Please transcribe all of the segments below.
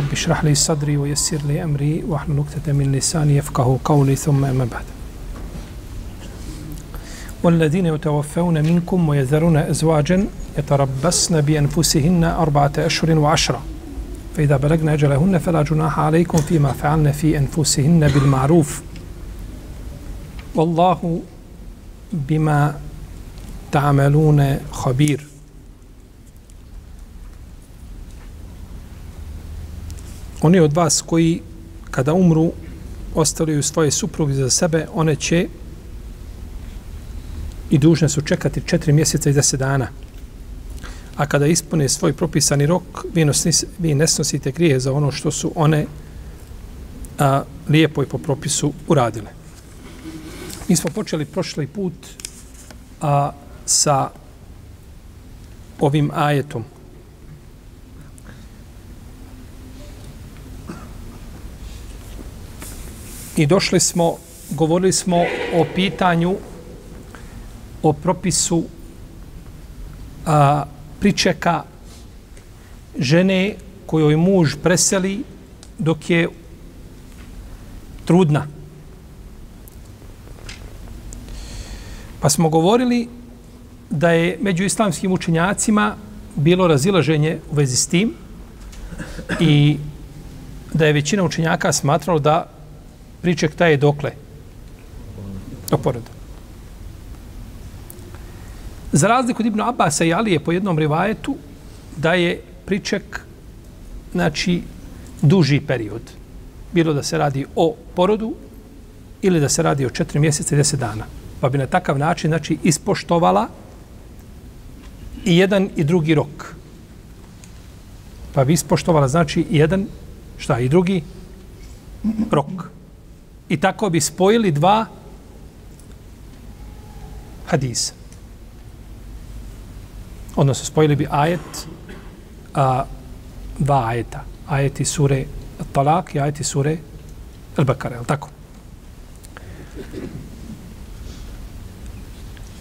رب اشرح لي صدري ويسر لي أمري وأحلل عقدة من لساني يفقه قولي ثم أما بعد. والذين يتوفون منكم ويذرون أزواجا يتربصن بأنفسهن أربعة أشهر وعشرة. فإذا بلغن أجلهن فلا جناح عليكم فيما فعلن في أنفسهن بالمعروف. والله بما تعملون خبير. Oni od vas koji kada umru ostavljaju svoje supruge za sebe, one će i dužne su čekati četiri mjeseca i deset dana. A kada ispune svoj propisani rok, vi, nosnis, vi ne snosite grije za ono što su one a, lijepo i po propisu uradile. Mi smo počeli prošli put a, sa ovim ajetom. I došli smo, govorili smo o pitanju, o propisu a, pričeka žene kojoj muž preseli dok je trudna. Pa smo govorili da je među islamskim učenjacima bilo razilaženje u vezi s tim i da je većina učenjaka smatralo da priček taj je dokle? Do poroda. Za razliku od Ibnu Abasa i Alije po jednom rivajetu da je priček znači duži period. Bilo da se radi o porodu ili da se radi o četiri mjeseca i deset dana. Pa bi na takav način znači ispoštovala i jedan i drugi rok. Pa bi ispoštovala znači i jedan šta i drugi rok. I tako bi spojili dva hadisa odnosno spojili bi ajet a, dva ajeta. Ajeti sure Talak i ajeti sure Al-Bakara, je tako?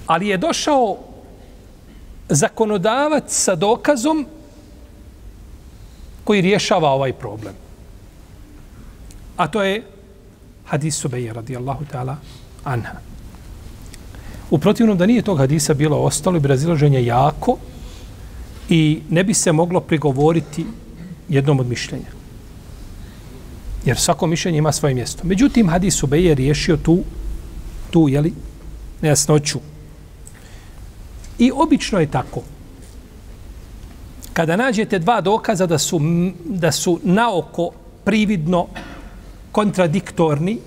Ali je došao zakonodavac sa dokazom koji rješava ovaj problem. A to je hadis Subeje radijallahu ta'ala anha. U protivnom da nije tog hadisa bilo ostalo bi razilaženje jako i ne bi se moglo prigovoriti jednom od mišljenja. Jer svako mišljenje ima svoje mjesto. Međutim, hadis Subeje je riješio tu, tu jeli, nejasnoću. I obično je tako. Kada nađete dva dokaza da su, da su naoko prividno kontradiktorni,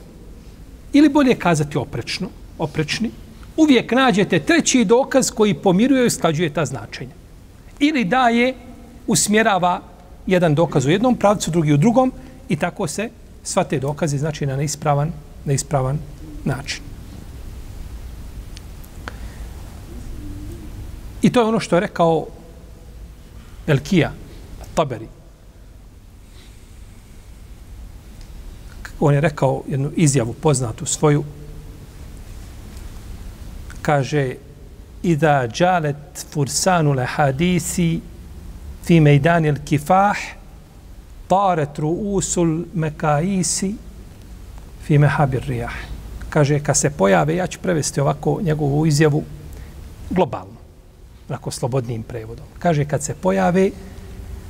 ili bolje kazati oprečno, oprečni, uvijek nađete treći dokaz koji pomiruje i usklađuje ta značenja. Ili daje, usmjerava jedan dokaz u jednom pravcu, drugi u drugom i tako se sva te dokaze znači na neispravan, neispravan način. I to je ono što je rekao Elkija, Taberi. On je rekao jednu izjavu poznatu svoju, kaže Ida džalet fursanu le hadisi fi mejdani il kifah taret ruusul mekaisi fi mehabir rijah. Kaže, kad se pojave, ja ću prevesti ovako njegovu izjavu globalno, onako slobodnim prevodom. Kaže, kad se pojave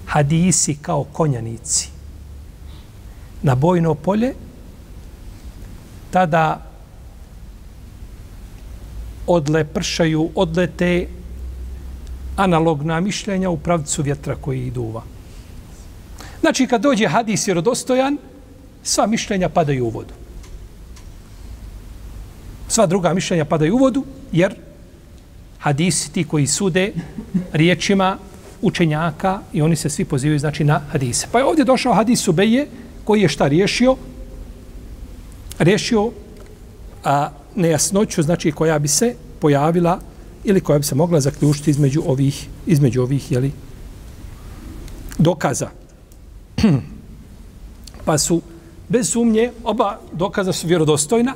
hadisi kao konjanici na bojno polje, tada odle pršaju, odlete analogna mišljenja u pravcu vjetra koji duva. Znači, kad dođe hadis vjerodostojan, sva mišljenja padaju u vodu. Sva druga mišljenja padaju u vodu, jer hadisi ti koji sude riječima učenjaka i oni se svi pozivaju znači na hadise. Pa je ovdje došao hadis Subeje koji je šta riješio? Riješio a, nejasnoću, znači koja bi se pojavila ili koja bi se mogla zaključiti između ovih, između ovih jeli, dokaza. pa su bez sumnje oba dokaza su vjerodostojna,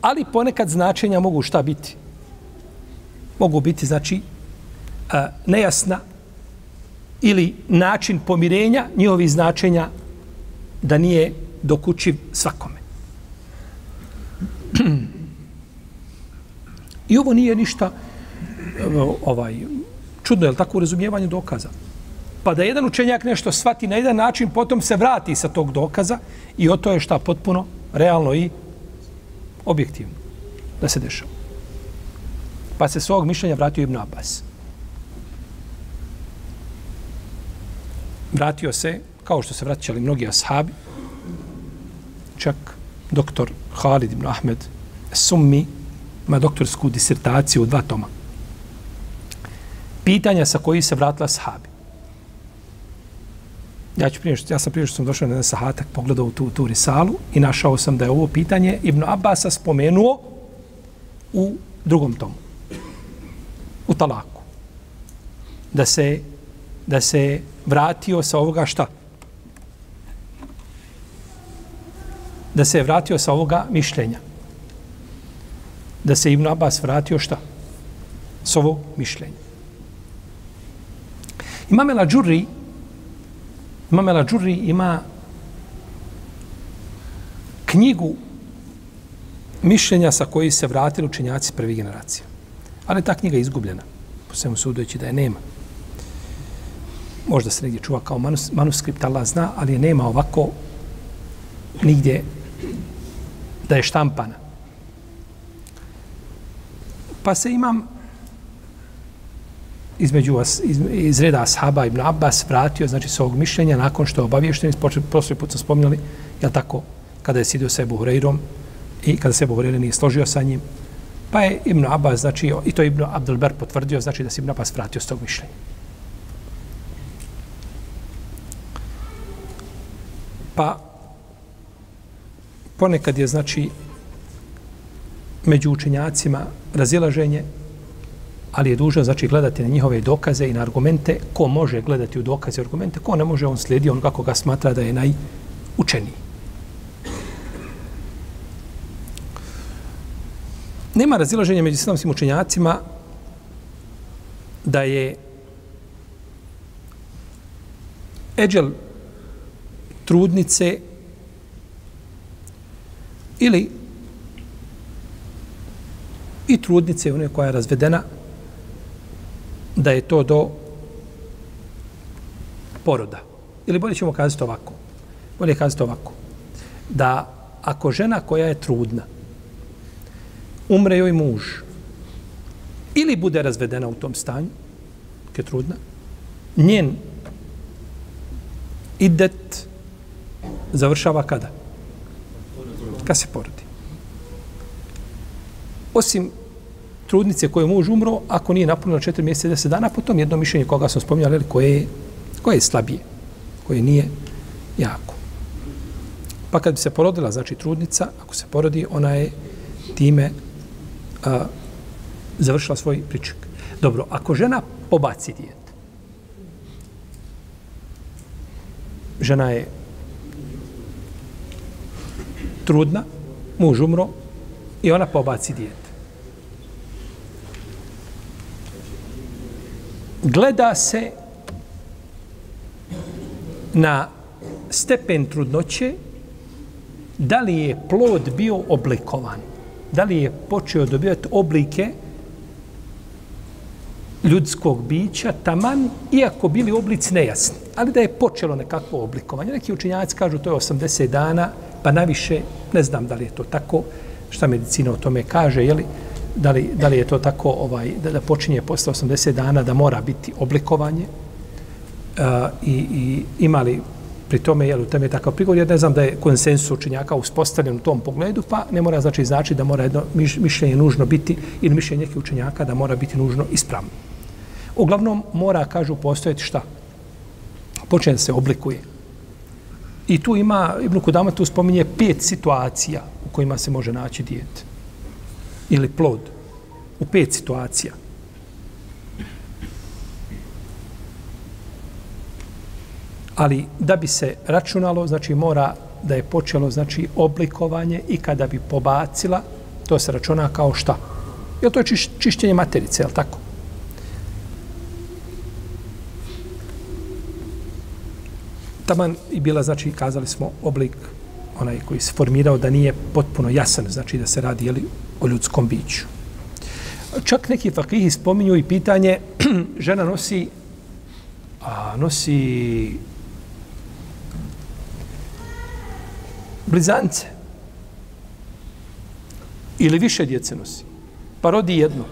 ali ponekad značenja mogu šta biti? Mogu biti, znači, a, nejasna ili način pomirenja njihovih značenja da nije dokučiv svakome. I ovo nije ništa ovaj čudno, je li tako u razumijevanju dokaza? Pa da jedan učenjak nešto svati na jedan način, potom se vrati sa tog dokaza i o to je šta potpuno realno i objektivno da se dešava. Pa se svog mišljenja vratio Ibn Abbas. Vratio se, kao što se vraćali mnogi ashabi, čak doktor Khalid ibn Ahmed Summi ima doktorsku disertaciju u dva toma. Pitanja sa koji se vratila sahabi. Ja, ću prije, ja sam prije što sam došao na jedan sahatak, pogledao tu, tu risalu i našao sam da je ovo pitanje Ibn Abbasa spomenuo u drugom tomu. U talaku. Da se, da se vratio sa ovoga šta? Da se je vratio sa ovoga mišljenja. Da se Ibn Abbas vratio šta? S ovog mišljenja. Imam El Ađurri, Imam El Ađurri ima knjigu mišljenja sa koji se vratili učenjaci prvi generacije. Ali ta knjiga je izgubljena. Po svemu sudoći da je nema. Možda se negdje čuva kao manus, manuskript, Allah zna, ali je nema ovako nigdje da je štampana. Pa se imam između vas, iz, iz reda Ashaba ibn Abbas vratio, znači, s ovog mišljenja, nakon što je obavješten, prošli put sam spominjali, jel tako, kada je sidio sebu Hureyrom i kada se Ebu Hureyre nije složio sa njim, pa je Ibn Abbas, znači, i to je Ibn Abdelber potvrdio, znači da se Ibn Abbas vratio s tog mišljenja. Pa, ponekad je, znači, među učenjacima razilaženje, ali je dužan znači gledati na njihove dokaze i na argumente. Ko može gledati u dokaze i argumente ko ne može on slijedi on kako ga smatra da je najučeniji. Nema razilaženja među islamskim učenjacima da je eđel trudnice ili i trudnice one koja je razvedena da je to do poroda. Ili bolje ćemo kazati ovako. Bolje kazati ovako. Da ako žena koja je trudna umre joj muž ili bude razvedena u tom stanju, je trudna, njen idet završava kada? Kad se porodi. Osim trudnice koje muž umro, ako nije napunila četiri mjeseca, deset dana, potom jedno mišljenje koga smo spominjali, koje, koje je slabije, koje nije jako. Pa kad bi se porodila, znači trudnica, ako se porodi, ona je time a, završila svoj pričak. Dobro, ako žena pobaci dijete, žena je trudna, muž umro i ona pobaci dijete. gleda se na stepen trudnoće da li je plod bio oblikovan, da li je počeo dobivati oblike ljudskog bića, taman, iako bili oblici nejasni, ali da je počelo nekakvo oblikovanje. Neki učinjaci kažu to je 80 dana, pa naviše, ne znam da li je to tako, šta medicina o tome kaže, je li, da li, da li je to tako ovaj da, da počinje posle 80 dana da mora biti oblikovanje? Uh, i, i imali pri tome jel, u tome takav prigovor? Ja ne znam da je konsensus učenjaka uspostavljen u tom pogledu pa ne mora znači znači da mora jedno mišljenje nužno biti ili mišljenje nekih učenjaka da mora biti nužno ispravno. Uglavnom mora kažu postojati šta? Počne da se oblikuje. I tu ima, Ibn Kudama tu spominje pet situacija u kojima se može naći dijete. Ili plod. U pet situacija. Ali da bi se računalo, znači mora da je počelo znači oblikovanje i kada bi pobacila, to se računa kao šta? Jel to je čišćenje materice, je tako? Taman i bila, znači, kazali smo, oblik onaj koji se formirao da nije potpuno jasan, znači da se radi jeli, o ljudskom biću. Čak neki fakihi spominju i pitanje, žena nosi a, nosi blizance ili više djece nosi, pa rodi jedno.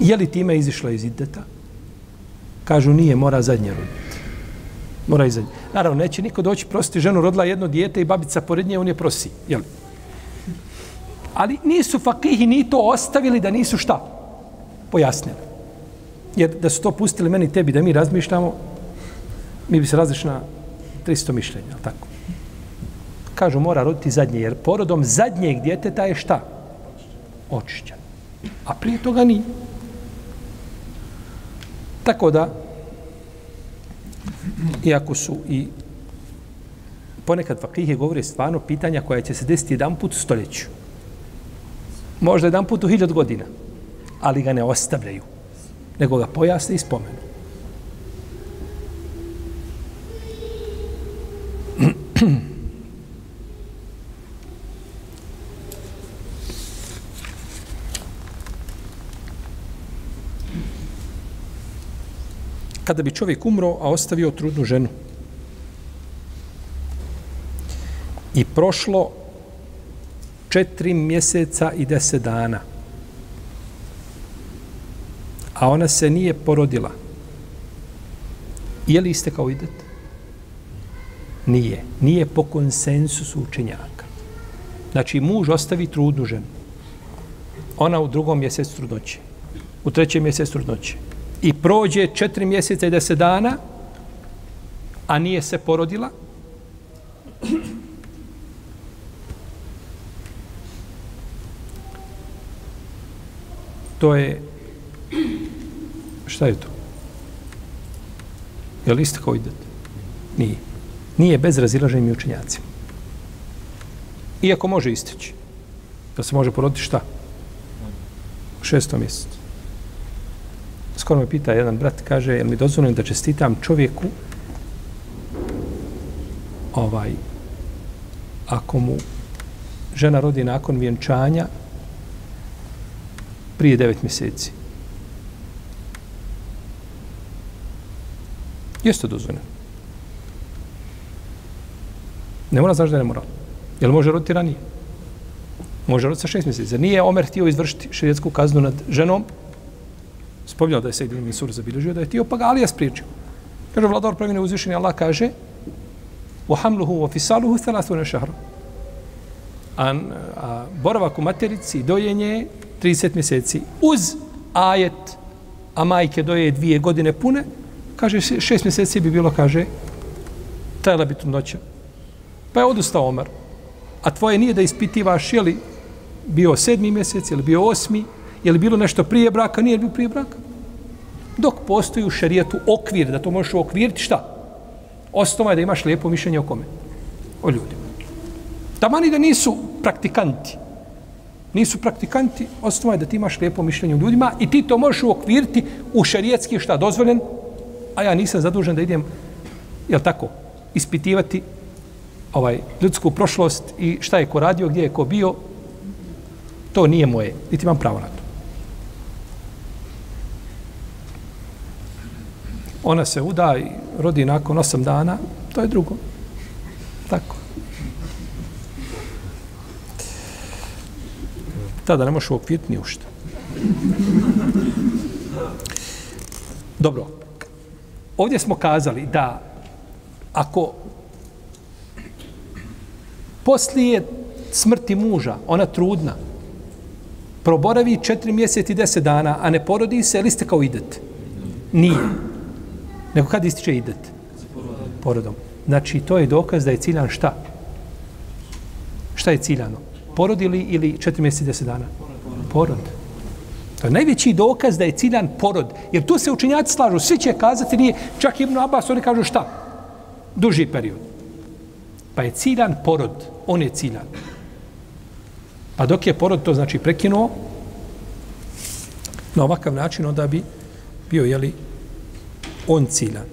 Je li time izišla iz ideta? Kažu nije, mora zadnje roditi. Mora i zadnje. Naravno, neće niko doći prositi ženu, rodila jedno dijete i babica pored nje, on je prosi. Jel? Ali nisu fakihi ni to ostavili da nisu šta? Pojasnili. Jer da su to pustili meni tebi da mi razmišljamo, mi bi se razlišli na 300 mišljenja, tako? Kažu, mora roditi zadnje, jer porodom zadnjeg djeteta je šta? Očišćan. A prije toga nije. Tako da, iako su i ponekad fakihe govore stvarno pitanja koja će se desiti jedan put u stoljeću. Možda jedan put u hiljad godina. Ali ga ne ostavljaju. Nego ga pojasne i spomenu. Kada bi čovjek umro, a ostavio trudnu ženu. I prošlo četiri mjeseca i deset dana. A ona se nije porodila. Je li iste kao idet? Nije. Nije po konsensusu učenjaka. Znači, muž ostavi trudnu ženu. Ona u drugom mjesecu trudnoće. U trećem mjesecu trudnoće i prođe četiri mjeseca i deset dana, a nije se porodila, to je šta je to? Je li isto kao idete? Nije. Nije bez razilaženja učenjacima. Iako može isteći. Da se može poroditi šta? U šestom mjesecu skoro me pita jedan brat, kaže, jel mi dozvoljeno da čestitam čovjeku ovaj, ako mu žena rodi nakon vjenčanja prije devet mjeseci. Jeste dozvoljeno. Ne mora znaš da ne mora. Jel može roditi ranije? Može roditi sa šest mjeseci. Nije Omer htio izvršiti šerijetsku kaznu nad ženom, spominjao da je Sejid ibn Sur zabilježio da je tio, pa ga Alija spriječio. Kaže, vladar pravine uzvišenje, Allah kaže, u hamluhu u ofisaluhu thalatu na šahra. A, a boravak u materici i dojenje 30 mjeseci uz ajet, a majke doje dvije godine pune, kaže, šest mjeseci bi bilo, kaže, tajla bi trudnoća. Pa je odustao Omar. A tvoje nije da ispitivaš, je li bio sedmi mjesec, ili bio osmi, je li bilo nešto prije braka, nije bilo prije braka. Dok postoji u šarijetu okvir, da to možeš uokviriti, šta? Osnova je da imaš lijepo mišljenje o kome? O ljudima. Tamani da nisu praktikanti. Nisu praktikanti, osnova je da ti imaš lijepo mišljenje o ljudima i ti to možeš uokviriti u šarijetski šta dozvoljen, a ja nisam zadužen da idem, jel tako, ispitivati ovaj ljudsku prošlost i šta je ko radio, gdje je ko bio, to nije moje, niti imam pravo na to. Ona se uda i rodi nakon osam dana, to je drugo. Tako. Tada ne možeš uokviriti ni ušta. Dobro. Ovdje smo kazali da ako poslije smrti muža, ona trudna, proboravi četiri mjeseci i deset dana, a ne porodi se, ili ste kao idete? Nije nego kad ističe idet. porodom. Znači, to je dokaz da je ciljan šta? Šta je ciljano? Porod ili, ili četiri mjeseci, deset dana? Porod. To je najveći dokaz da je ciljan porod. Jer tu se učinjaci slažu. Svi će kazati, nije, čak Ibn Abbas, oni kažu šta? Duži period. Pa je ciljan porod. On je ciljan. Pa dok je porod, to znači prekinuo, na ovakav način, onda bi bio, jeli, on cilja.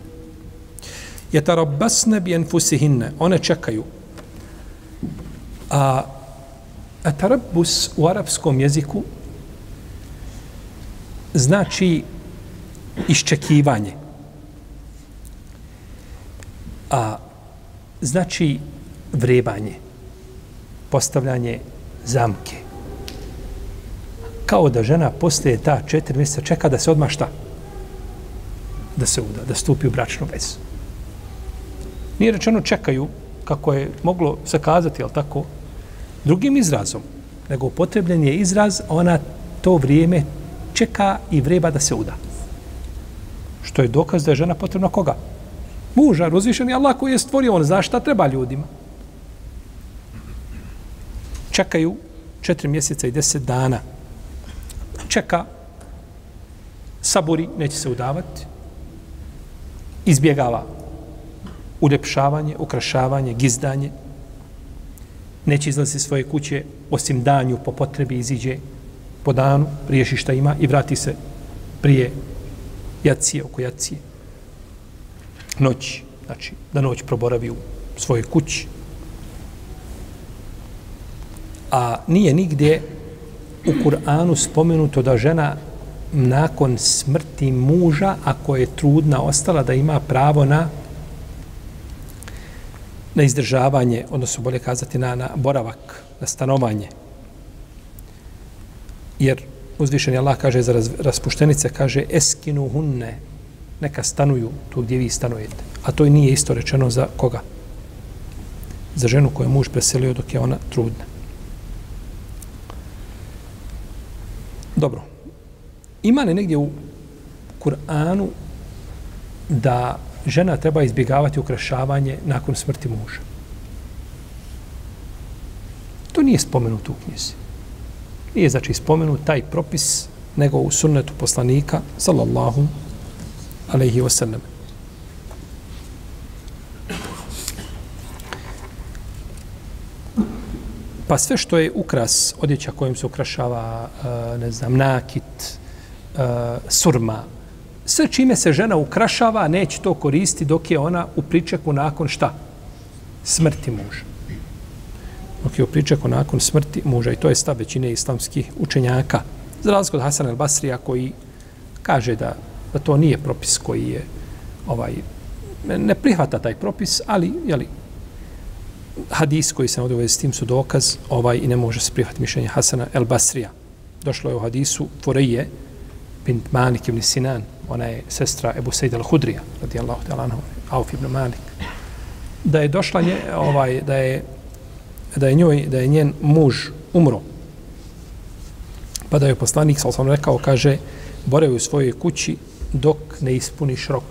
Je tarabasne bi enfusihinne. One čekaju. A, a tarabus u arapskom jeziku znači iščekivanje. A znači vrebanje, postavljanje zamke. Kao da žena postaje ta četiri mjeseca čeka da se odmah šta? Da se uda, da stupi u bračnu vezu. Nije rečeno čekaju, kako je moglo se kazati, ali tako, drugim izrazom, nego upotrebljen je izraz, ona to vrijeme čeka i vreba da se uda. Što je dokaz da je žena potrebna koga? Muža, rozvišen je Allah koji je stvorio, on zna šta treba ljudima. Čekaju četiri mjeseca i deset dana. Čeka, saburi, neće se udavati, izbjegava uljepšavanje, ukrašavanje, gizdanje, neće izlaziti svoje kuće osim danju po potrebi iziđe po danu, riješi šta ima i vrati se prije jacije, oko jacije. Noć, znači da noć proboravi u svojoj kući. A nije nigdje u Kur'anu spomenuto da žena nakon smrti muža, ako je trudna ostala, da ima pravo na na izdržavanje, odnosno bolje kazati na, na boravak, na stanovanje. Jer uzvišeni Allah kaže za raz, raspuštenice, kaže eskinu hunne, neka stanuju tu gdje vi stanujete. A to i nije isto rečeno za koga? Za ženu koju je muž preselio dok je ona trudna. Dobro. Ima li negdje u Kur'anu da žena treba izbjegavati ukrašavanje nakon smrti muža? To nije spomenuto u knjizi nije znači spomenut taj propis nego u sunnetu poslanika sallallahu alaihi wasallam. Pa sve što je ukras, odjeća kojim se ukrašava, eh, ne znam, nakit, uh, surma, sve čime se žena ukrašava, neće to koristiti dok je ona u pričeku nakon šta? Smrti muža dok je u pričeku nakon smrti muža i to je stav većine islamskih učenjaka. Za razliku od Hasan al-Basrija koji kaže da, da to nije propis koji je ovaj ne prihvata taj propis, ali jeli, hadis koji se ovdje s tim su dokaz ovaj i ne može se prihvatiti mišljenje Hasana el-Basrija. Došlo je u hadisu Fureje bint Malik ibn Sinan, ona je sestra Ebu Sejid al-Hudrija, radijallahu ta'ala anhu, Auf ibn Malik, da je došla nje, ovaj, da je da je njoj, da je njen muž umro. Pa da je poslanik, sal sam rekao, kaže, boravi u svojoj kući dok ne ispuniš rok.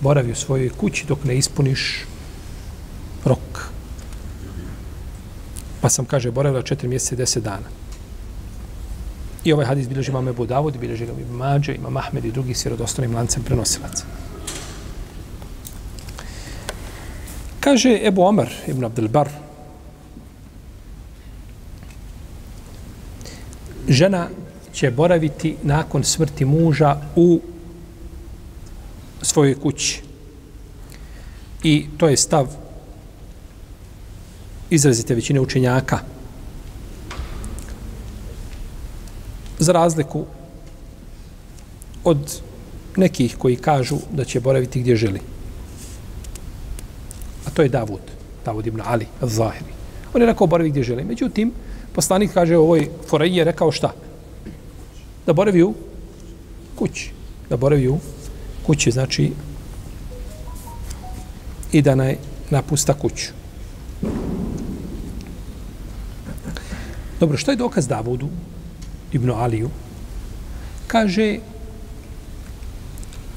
Boravi u svojoj kući dok ne ispuniš rok. Pa sam, kaže, boravila četiri mjeseca i deset dana. I ovaj hadis bilježi imam Ebu Davud, bilježi ga imam Mađe, imam Ahmed i drugi svjerodostanim lancem prenosilaca. Kaže Ebu Omer ibn Abdelbar, žena će boraviti nakon smrti muža u svojoj kući. I to je stav izrazite većine učenjaka. Za razliku od nekih koji kažu da će boraviti gdje želi. A to je Davud, Davud ibn Ali, Zahiri. On je rekao boravi gdje želi. Međutim, Poslanik kaže ovoj foreji je rekao šta? Da boravi u kući. Da boravi u kući, znači i da naj, napusta kuću. Dobro, što je dokaz Davudu, Ibnu Aliju? Kaže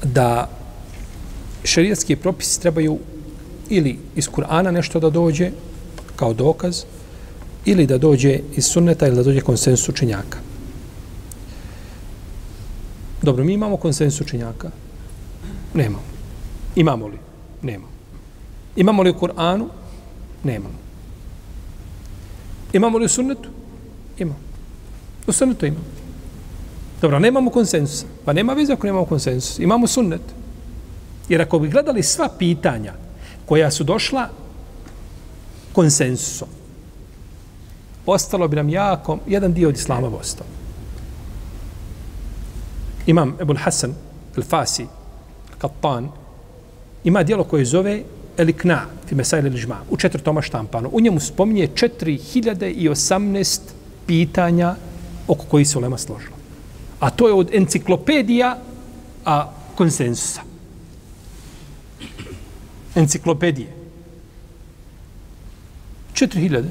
da šerijatski propisi trebaju ili iz Kur'ana nešto da dođe kao dokaz, ili da dođe iz sunneta ili da dođe konsensus učenjaka. Dobro, mi imamo konsensus učenjaka? Nemamo. Imamo li? Nemamo. Imamo li u Kur'anu? Nemamo. Imamo li u sunnetu? Imamo. U sunnetu imamo. Dobro, nemamo konsensusa. Pa nema veze ako nemamo konsensus. Imamo sunnet. Jer ako bi gledali sva pitanja koja su došla konsensusom, ostalo bi nam jako, jedan dio od islama ostao. Imam Ebul Hasan, Al-Fasi, Kappan, ima dijelo koje zove Elikna, fi Mesail Ližma, u četvrtoma štampano. U njemu spominje 4018 pitanja oko koji se ulema složila. A to je od enciklopedija a konsensusa. Enciklopedije. 4000.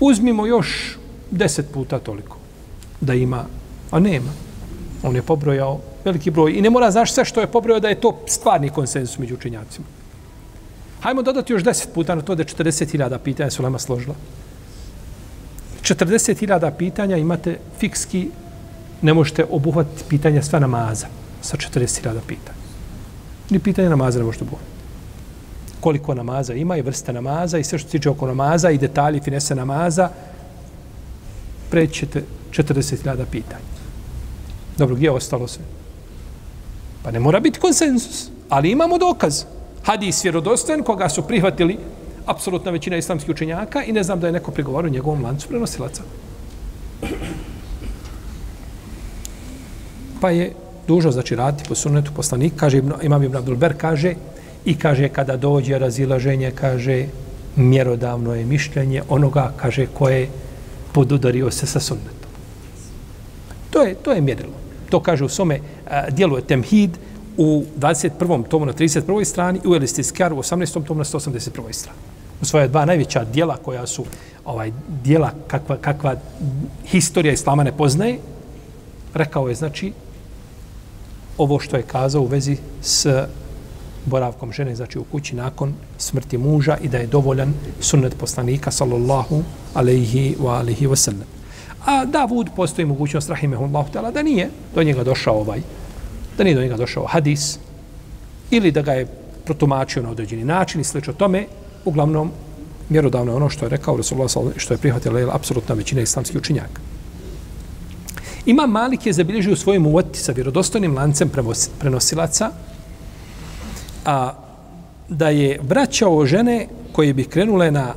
Uzmimo još 10 puta toliko da ima, a nema. On je pobrojao veliki broj i ne mora znaš sve što je pobrojao da je to stvarni konsensus među učenjacima. Hajmo dodati još 10 puta na to da je 40.000 pitanja su lema složila. 40.000 pitanja imate fikski, ne možete obuhvatiti pitanja sva namaza sa 40.000 pitanja. Ni pitanja namaza ne možete obuhvatiti. Koliko namaza ima i vrste namaza i sve što se tiče oko namaza i detalji finese namaza, prećete 40.000 pitanja. Dobro, gdje je ostalo sve? Pa ne mora biti konsensus, ali imamo dokaz. Hadis vjerodostojen koga su prihvatili apsolutna većina islamskih učenjaka i ne znam da je neko prigovorio njegovom lancu prenosilaca. Pa je dužo znači raditi po sunnetu poslanik, kaže Imam Ibn Abdulber, kaže i kaže kada dođe razilaženje, kaže mjerodavno je mišljenje onoga, kaže, koje podudario se sa sunnetom. To je, to je mjerilo. To kaže u svome dijelu je Temhid u 21. tomu na 31. strani i u Elistiskar u 18. tomu na 181. strani u svoje dva najveća dijela koja su ovaj dijela kakva, kakva historija islama ne poznaje, rekao je znači ovo što je kazao u vezi s boravkom žene, znači u kući nakon smrti muža i da je dovoljan sunnet poslanika sallallahu alaihi wa alihi wa sallam. A Davud postoji mogućnost rahimehullahu ta'ala da nije do njega došao ovaj, da nije do njega došao hadis ili da ga je protumačio na određeni način i slično tome, uglavnom mjerodavno je ono što je rekao Rasulullah sallallahu što je prihvatila je apsolutna većina islamskih učinjaka. Ima Malik je zabilježio u svojim uvoti sa vjerodostojnim lancem prenosilaca a da je vraćao žene koje bi krenule na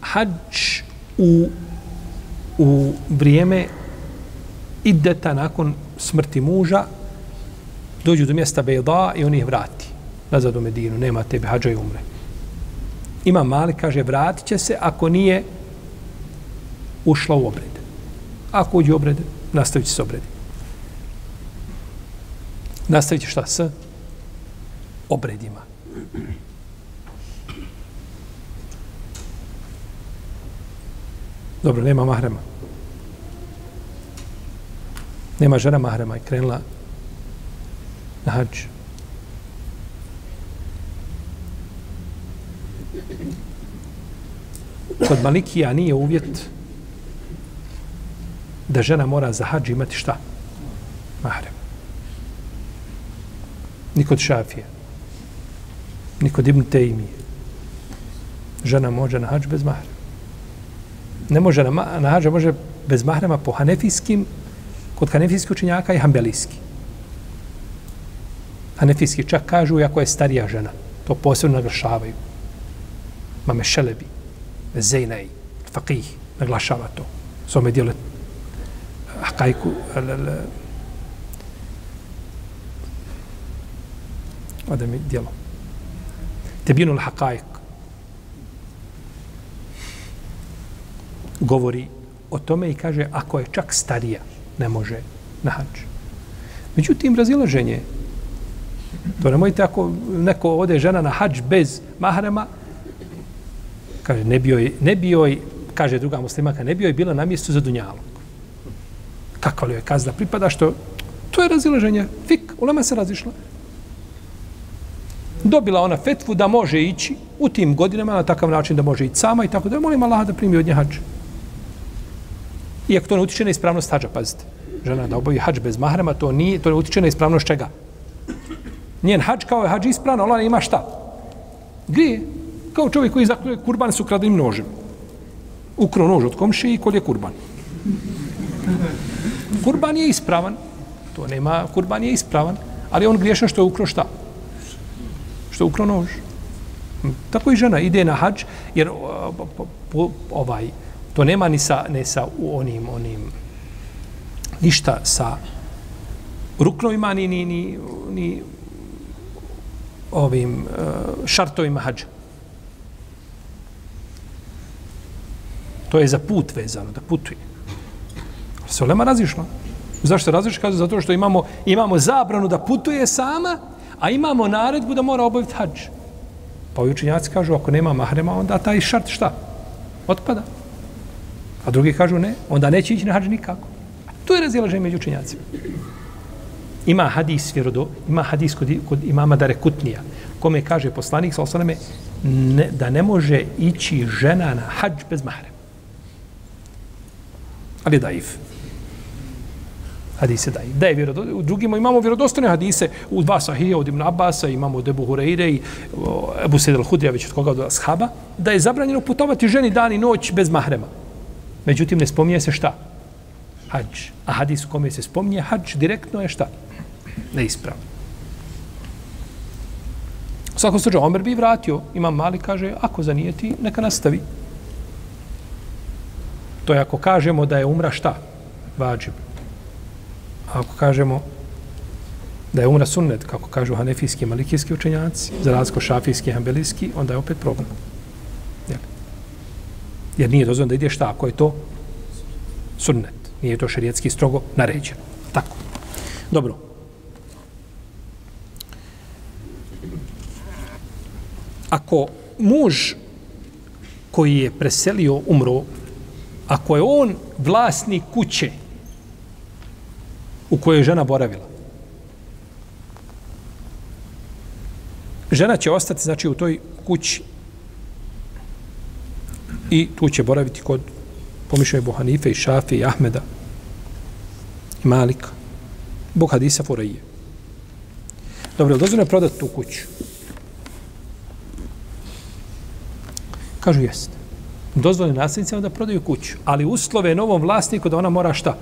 hađ u, u vrijeme ideta nakon smrti muža dođu do mjesta Bejda i on ih vrati nazad u Medinu, nema tebe hađa i umre. Ima mali, kaže, vratit će se ako nije ušla u obred. Ako uđe u obred, nastavit će se obred. Nastavit će šta s obredima. Dobro, nema mahrema. Nema žena mahrema i krenula na hađu. Kod Malikija nije uvjet da žena mora za hađ imati šta? Mahrem. Ni kod Šafije. Ni kod Ibn Tejmije. Žena može na hađ bez mahrema. Ne može na, na hađa, može bez mahrema po hanefijskim, kod hanefijskih učenjaka i hambelijski. Hanefijski čak kažu, ako je starija žena, to posebno naglašavaju. Mame Šelebi, Zejnej, Faqih, naglašava to. Svome ome dijele eh, Hakajku, Ode mi dijelo. Tebinul Hakajk. Govori o tome i kaže, ako je čak starija, ne može na hađ. Međutim, razilaženje, to nemojte ako neko ode žena na hađ bez mahrema, kaže, ne bio ne bio kaže druga muslimaka, ne bio je bila na mjestu za dunjalog. Kako li je kazna pripada, što to je razilaženje. Fik, ulema se razišla. dobila ona fetvu da može ići u tim godinama na takav način da može ići sama i tako da molim Allah da primi od nje hađ. Iako to ne utiče na ispravnost hađa, pazite. Žena da obavi hađ bez mahrema, to nije, to ne utiče na ispravnost čega. Njen hađ kao je hađ ispravno, ona ima šta? Grije. Kao čovjek koji zakljuje kurban su kradenim nožem. Ukro nož od komši i kolje kurban. Kurban je ispravan. To nema, kurban je ispravan. Ali on griješan što je ukro šta? Što je ukro nož. Tako i žena ide na hađ, jer ovaj, to nema ni sa, ne sa onim, onim, ništa sa ruknovima, ni, ni, ni, ni ovim e, šartovima hađa. To je za put vezano, da putuje. Se olema razišla. Zašto se razišla? Kaže, zato što imamo, imamo zabranu da putuje sama, a imamo naredbu da mora obaviti hađ. Pa ovi učinjaci kažu, ako nema mahrema, onda taj šart šta? Otpada. A drugi kažu ne, onda neće ići na hađ nikako. Tu je razilaženje među učinjacima. Ima hadis vjerodo, ima hadis kod, kod imama Dare Kutnija, kome kaže poslanik, sa osaname, ne, da ne može ići žena na hađ bez mahrema. Ali je daif. Hadise daif. Da je vjerodo, u drugima imamo vjerodostojne hadise, u dva sahija od Ibn Abasa, imamo od Ebu Hureyre i Ebu Sedel Hudrija, već od koga od Ashaba, da je zabranjeno putovati ženi dan i noć bez mahrema. Međutim, ne spominje se šta? Hadž. A hadis u kome se spominje hadž direktno je šta? neispravno. U svakom slučaju, Omer bi vratio. Imam mali kaže, ako zanijeti, neka nastavi. To je ako kažemo da je umra šta? Vađib. A ako kažemo da je umra sunnet, kako kažu hanefijski i malikijski učenjaci, za razliku šafijski i hambelijski, onda je opet problem. Jel? Jer nije dozvoljeno da ide šta, ako je to sunnet. Nije to šerijetski strogo naređeno. Tako. Dobro. ako muž koji je preselio umro, ako je on vlasnik kuće u kojoj je žena boravila, žena će ostati znači u toj kući i tu će boraviti kod pomišljaju Bohanife i Šafi i Ahmeda i Malika. Bog hadisa Furaije. Dobro, dozvoljeno je prodati tu kuću. Kažu jest. Dozvoljeno nasljednicima da prodaju kuću, ali uslove novom vlasniku da ona mora šta?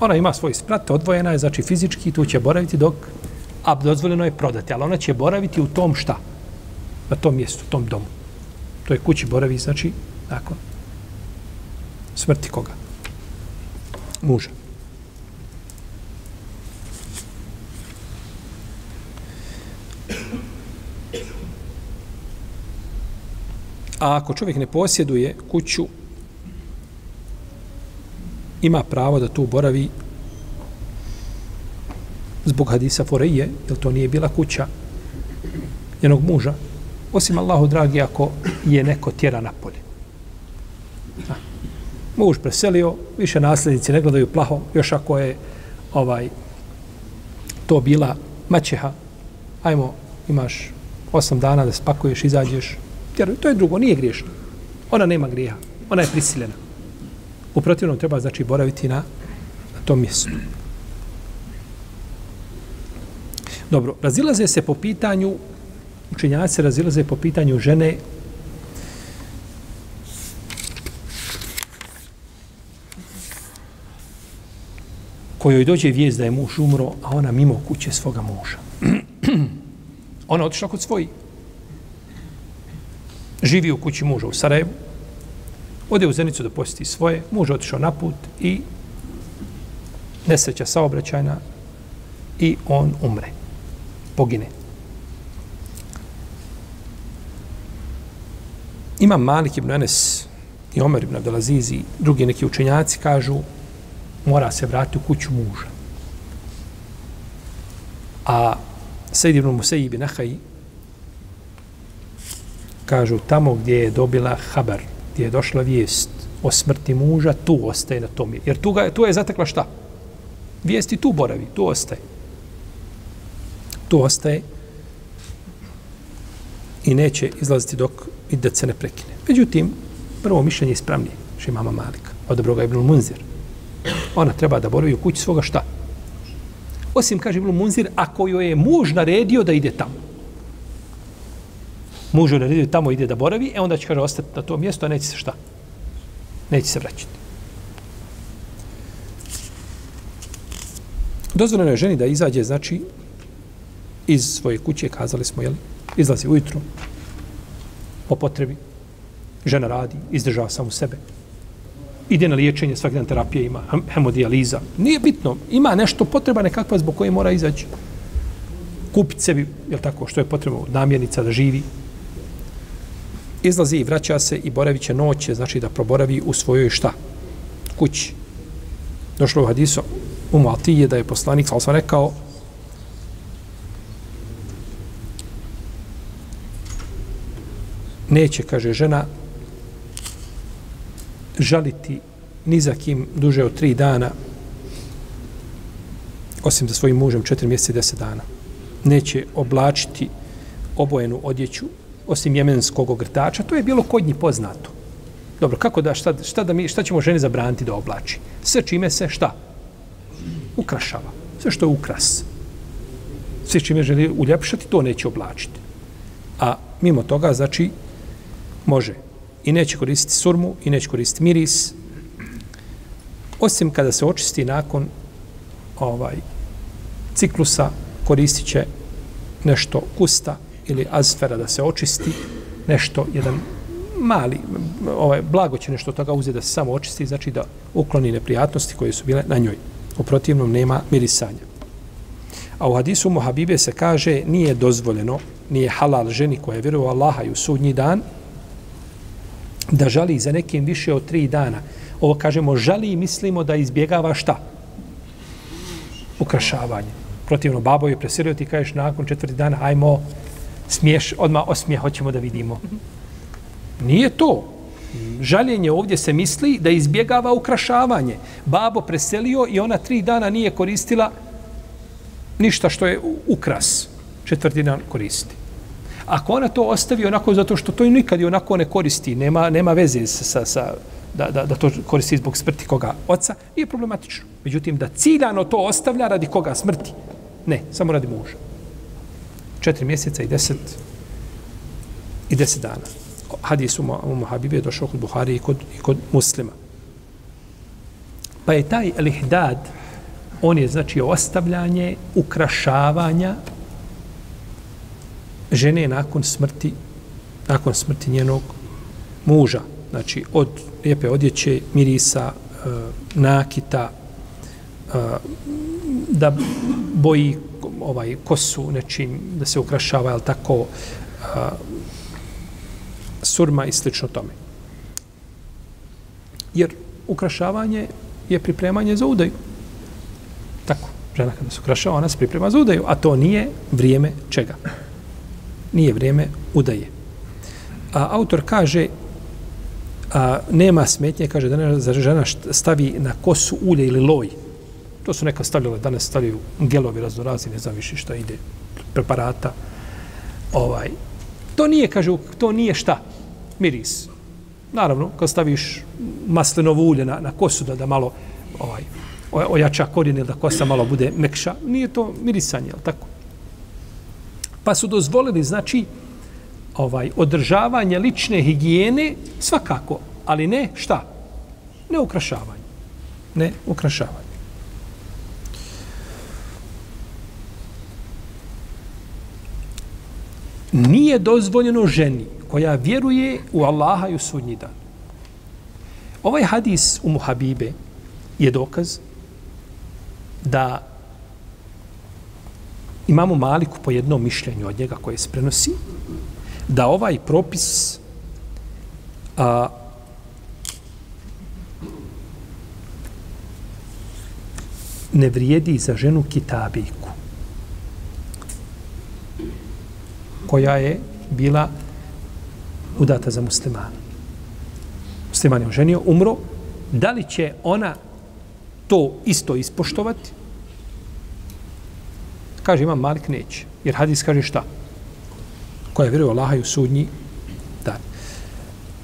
Ona ima svoj sprat, odvojena je, znači fizički, tu će boraviti dok, a dozvoljeno je prodati, ali ona će boraviti u tom šta? Na tom mjestu, u tom domu. To je kući boravi, znači, nakon smrti koga? Muža. A ako čovjek ne posjeduje kuću, ima pravo da tu boravi zbog hadisa Foreje, jer to nije bila kuća jednog muža, osim Allahu dragi ako je neko tjera na polje. A, muž preselio, više nasljednici ne gledaju plaho, još ako je ovaj to bila maćeha, ajmo, imaš osam dana da spakuješ, izađeš, Jer to je drugo, nije griješno. Ona nema grijeha. Ona je prisiljena. U protivnom treba znači boraviti na, na tom mjestu. Dobro, razilaze se po pitanju, učenjaci se razilaze po pitanju žene kojoj dođe vijest da je muž umro, a ona mimo kuće svoga muža. ona otišla kod svojih živi u kući muža u Sarajevu, ode u Zenicu da posjeti svoje, muž otišao na put i nesreća saobraćajna i on umre, pogine. Ima Malik ibn Enes i Omer ibn Abdelaziz i drugi neki učenjaci kažu mora se vratiti u kuću muža. A Sejid ibn Musejib ibn Nahaj kažu tamo gdje je dobila haber, gdje je došla vijest o smrti muža, tu ostaje na tom. Jer tu, ga, tu je zatekla šta? Vijesti tu boravi, tu ostaje. Tu ostaje i neće izlaziti dok idet se ne prekine. Međutim, prvo mišljenje je ispravnije, še je mama Malika, od dobroga Ibn Munzir. Ona treba da boravi u kući svoga šta? Osim, kaže Ibn Munzir, ako joj je muž naredio da ide tamo mužu joj naredio tamo ide da boravi, e onda će, kaže, ostati na to mjesto, a neće se šta? Neće se vraćati. Dozvoljeno je ženi da izađe, znači, iz svoje kuće, kazali smo, jel, izlazi ujutru, po potrebi, žena radi, izdržava samu sebe, ide na liječenje, svaki dan terapije ima, hemodijaliza, nije bitno, ima nešto potreba nekakva zbog koje mora izaći, kupiti sebi, jel tako, što je potrebno, namjernica da živi, izlazi i vraća se i boravi će noće, znači da proboravi u svojoj šta? Kući. Došlo u hadisu u Matije da je poslanik, ali sam rekao, neće, kaže žena, žaliti ni za kim duže od tri dana, osim za svojim mužem četiri mjeseca i deset dana. Neće oblačiti obojenu odjeću, osim jemenskog ogrtača, to je bilo kod njih poznato. Dobro, kako da, šta, šta, da mi, šta ćemo ženi zabraniti da oblači? Sve čime se, šta? Ukrašava. Sve što je ukras. Sve čime želi uljepšati, to neće oblačiti. A mimo toga, znači, može. I neće koristiti surmu, i neće koristiti miris. Osim kada se očisti nakon ovaj ciklusa, koristit će nešto kusta ili azfera da se očisti, nešto, jedan mali, ovaj, blago će nešto toga uzeti da se samo očisti, znači da ukloni neprijatnosti koje su bile na njoj. U protivnom nema mirisanja. A u hadisu Muhabibe se kaže nije dozvoljeno, nije halal ženi koja je vjeruje Allaha i u sudnji dan, da žali za nekim više od tri dana. Ovo kažemo žali i mislimo da izbjegava šta? Ukrašavanje. Protivno, babo je presirio, ti kažeš nakon četvrti dana, ajmo, smiješ, odmah osmije, hoćemo da vidimo. Nije to. Žaljenje ovdje se misli da izbjegava ukrašavanje. Babo preselio i ona tri dana nije koristila ništa što je ukras. Četvrti dan koristi. Ako ona to ostavi onako zato što to nikad i onako ne koristi, nema, nema veze sa, sa, sa da, da, da to koristi zbog smrti koga oca, nije problematično. Međutim, da ciljano to ostavlja radi koga smrti, ne, samo radi muža. Četiri mjeseca i deset i deset dana. Hadis u Muhabibi je došao kod Buhari i kod, i kod muslima. Pa je taj lihdad, on je znači ostavljanje, ukrašavanja žene nakon smrti nakon smrti njenog muža znači od lijepe odjeće mirisa e, nakita e, da boji ovaj kosu nečim da se ukrašava al tako a, surma i slično tome jer ukrašavanje je pripremanje za udaju tako žena kada se ukrašava ona se priprema za udaju a to nije vrijeme čega nije vrijeme udaje. A autor kaže, a, nema smetnje, kaže da žena stavi na kosu ulje ili loj. To su neka stavljale, danas stavljaju gelovi raznorazni, ne znam više šta ide, preparata. Ovaj. To nije, kaže, to nije šta? Miris. Naravno, kad staviš maslinovo ulje na, na kosu da, da malo ovaj, ojača korijen ili da kosa malo bude mekša, nije to mirisanje, je tako? Pa su dozvolili, znači, ovaj održavanje lične higijene svakako, ali ne šta? Ne ukrašavanje. Ne ukrašavanje. Nije dozvoljeno ženi koja vjeruje u Allaha i u sudnji dan. Ovaj hadis u Muhabibe je dokaz da imamo Maliku po jednom mišljenju od njega koje se prenosi, da ovaj propis a, ne vrijedi za ženu kitabijku koja je bila udata za muslimana. Musliman je oženio, umro. Da li će ona to isto ispoštovati Kaže imam Malik neće. Jer hadis kaže šta? koja vjeruje Allaha i u sudnji dan.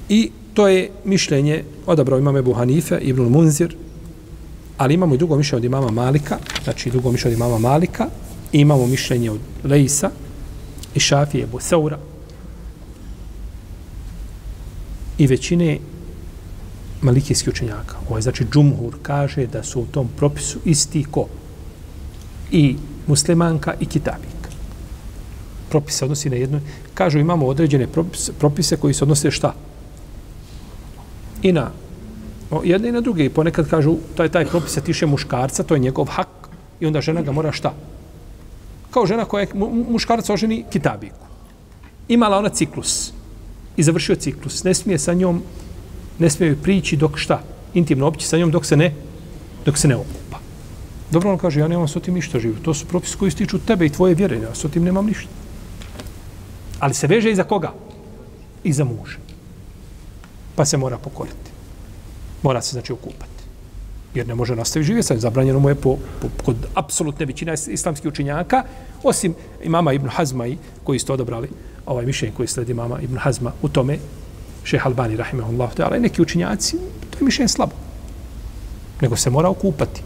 I to je mišljenje odabrao imam Ebu Hanife, Ibn Munzir, ali imamo i drugo mišljenje od imama Malika, znači drugo mišljenje od imama Malika, imamo mišljenje od Leisa i Šafije, Ebu Seura, i većine malikijskih učenjaka. Ovaj, znači, džumhur kaže da su u tom propisu isti ko i muslimanka i kitabik. Propis se odnosi na jedno. Kažu, imamo određene propise, propise koji se odnose šta? I na o, jedne i na druge. I ponekad kažu, taj, taj propis se tiše muškarca, to je njegov hak, i onda žena ga mora šta? Kao žena koja je muškarac oženi kitabiku. Imala ona ciklus i završio ciklus. Ne smije sa njom, ne smije prići dok šta? Intimno opći sa njom dok se ne, dok se ne okupa. Dobro on kaže, ja nemam s tim ništa živio. To su propisi koji stiču tebe i tvoje vjere. Ja s tim nemam ništa. Ali se veže i za koga? I za muža. Pa se mora pokoriti. Mora se znači okupati. Jer ne može nastaviti živjeti. Sad zabranjeno mu je po, po, kod apsolutne većina islamskih učinjaka, osim imama Ibn Hazma koji ste odabrali ovaj mišljenje koji sledi imama Ibn Hazma u tome, šeha Albani, rahimahullah, ali neki učinjaci, to je mišljenje slabo. Nego se mora okupati.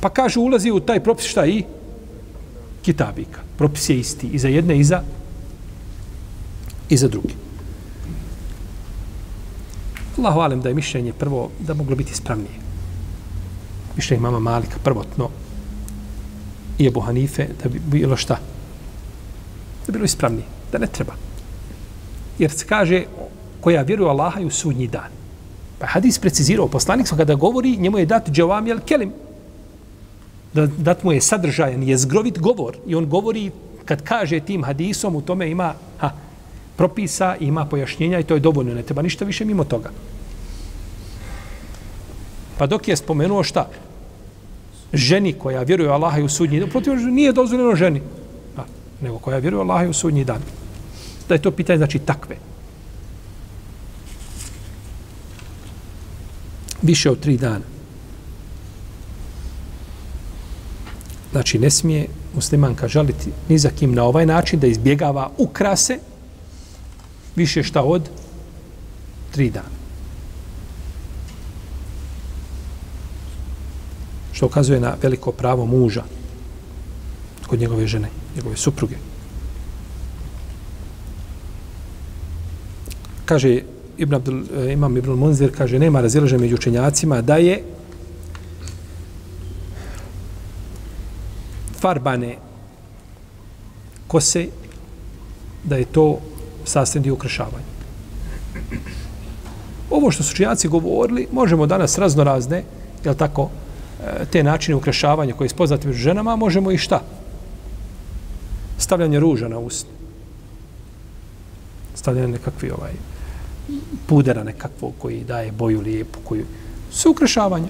Pa kaže, ulazi u taj propis šta i? Kitabika. Propis je isti i za jedne i za i za druge. Allahu alem da je mišljenje prvo da moglo biti spravnije. Mišljenje mama Malika prvotno i Ebu Hanife da bi bilo šta? Da bi bilo ispravnije. Da ne treba. Jer se kaže koja vjeruje Allaha i u sudnji dan. Pa hadis precizirao, poslanik smo kada govori, njemu je dat džavam jel kelim. Da, dat mu je sadržajan, je zgrovit govor. I on govori, kad kaže tim hadisom, u tome ima ha, propisa, ima pojašnjenja i to je dovoljno. Ne treba ništa više mimo toga. Pa dok je spomenuo šta? ženi koja vjeruje Allaha i u sudnji dan, protiv nije dozvoljeno ženi, a, nego koja vjeruje Allaha i u sudnji dan. Da je to pitanje, znači, takve. Više od tri dana. Znači, ne smije muslimanka žaliti ni za kim na ovaj način da izbjegava ukrase više šta od tri dana. Što ukazuje na veliko pravo muža kod njegove žene, njegove supruge. Kaže Ibn Abdul, eh, imam Ibn Munzir, kaže, nema razilaže među učenjacima da je farbane kose, da je to sastavni dio ukrašavanja. Ovo što su učenjaci govorili, možemo danas razno razne, je tako, E, te načine ukrašavanja koje je spoznati među ženama, možemo i šta? Stavljanje ruža na ust. Stavljanje nekakvi ovaj pudera nekakvog koji daje boju lijepu, koju... su ukrašavanja.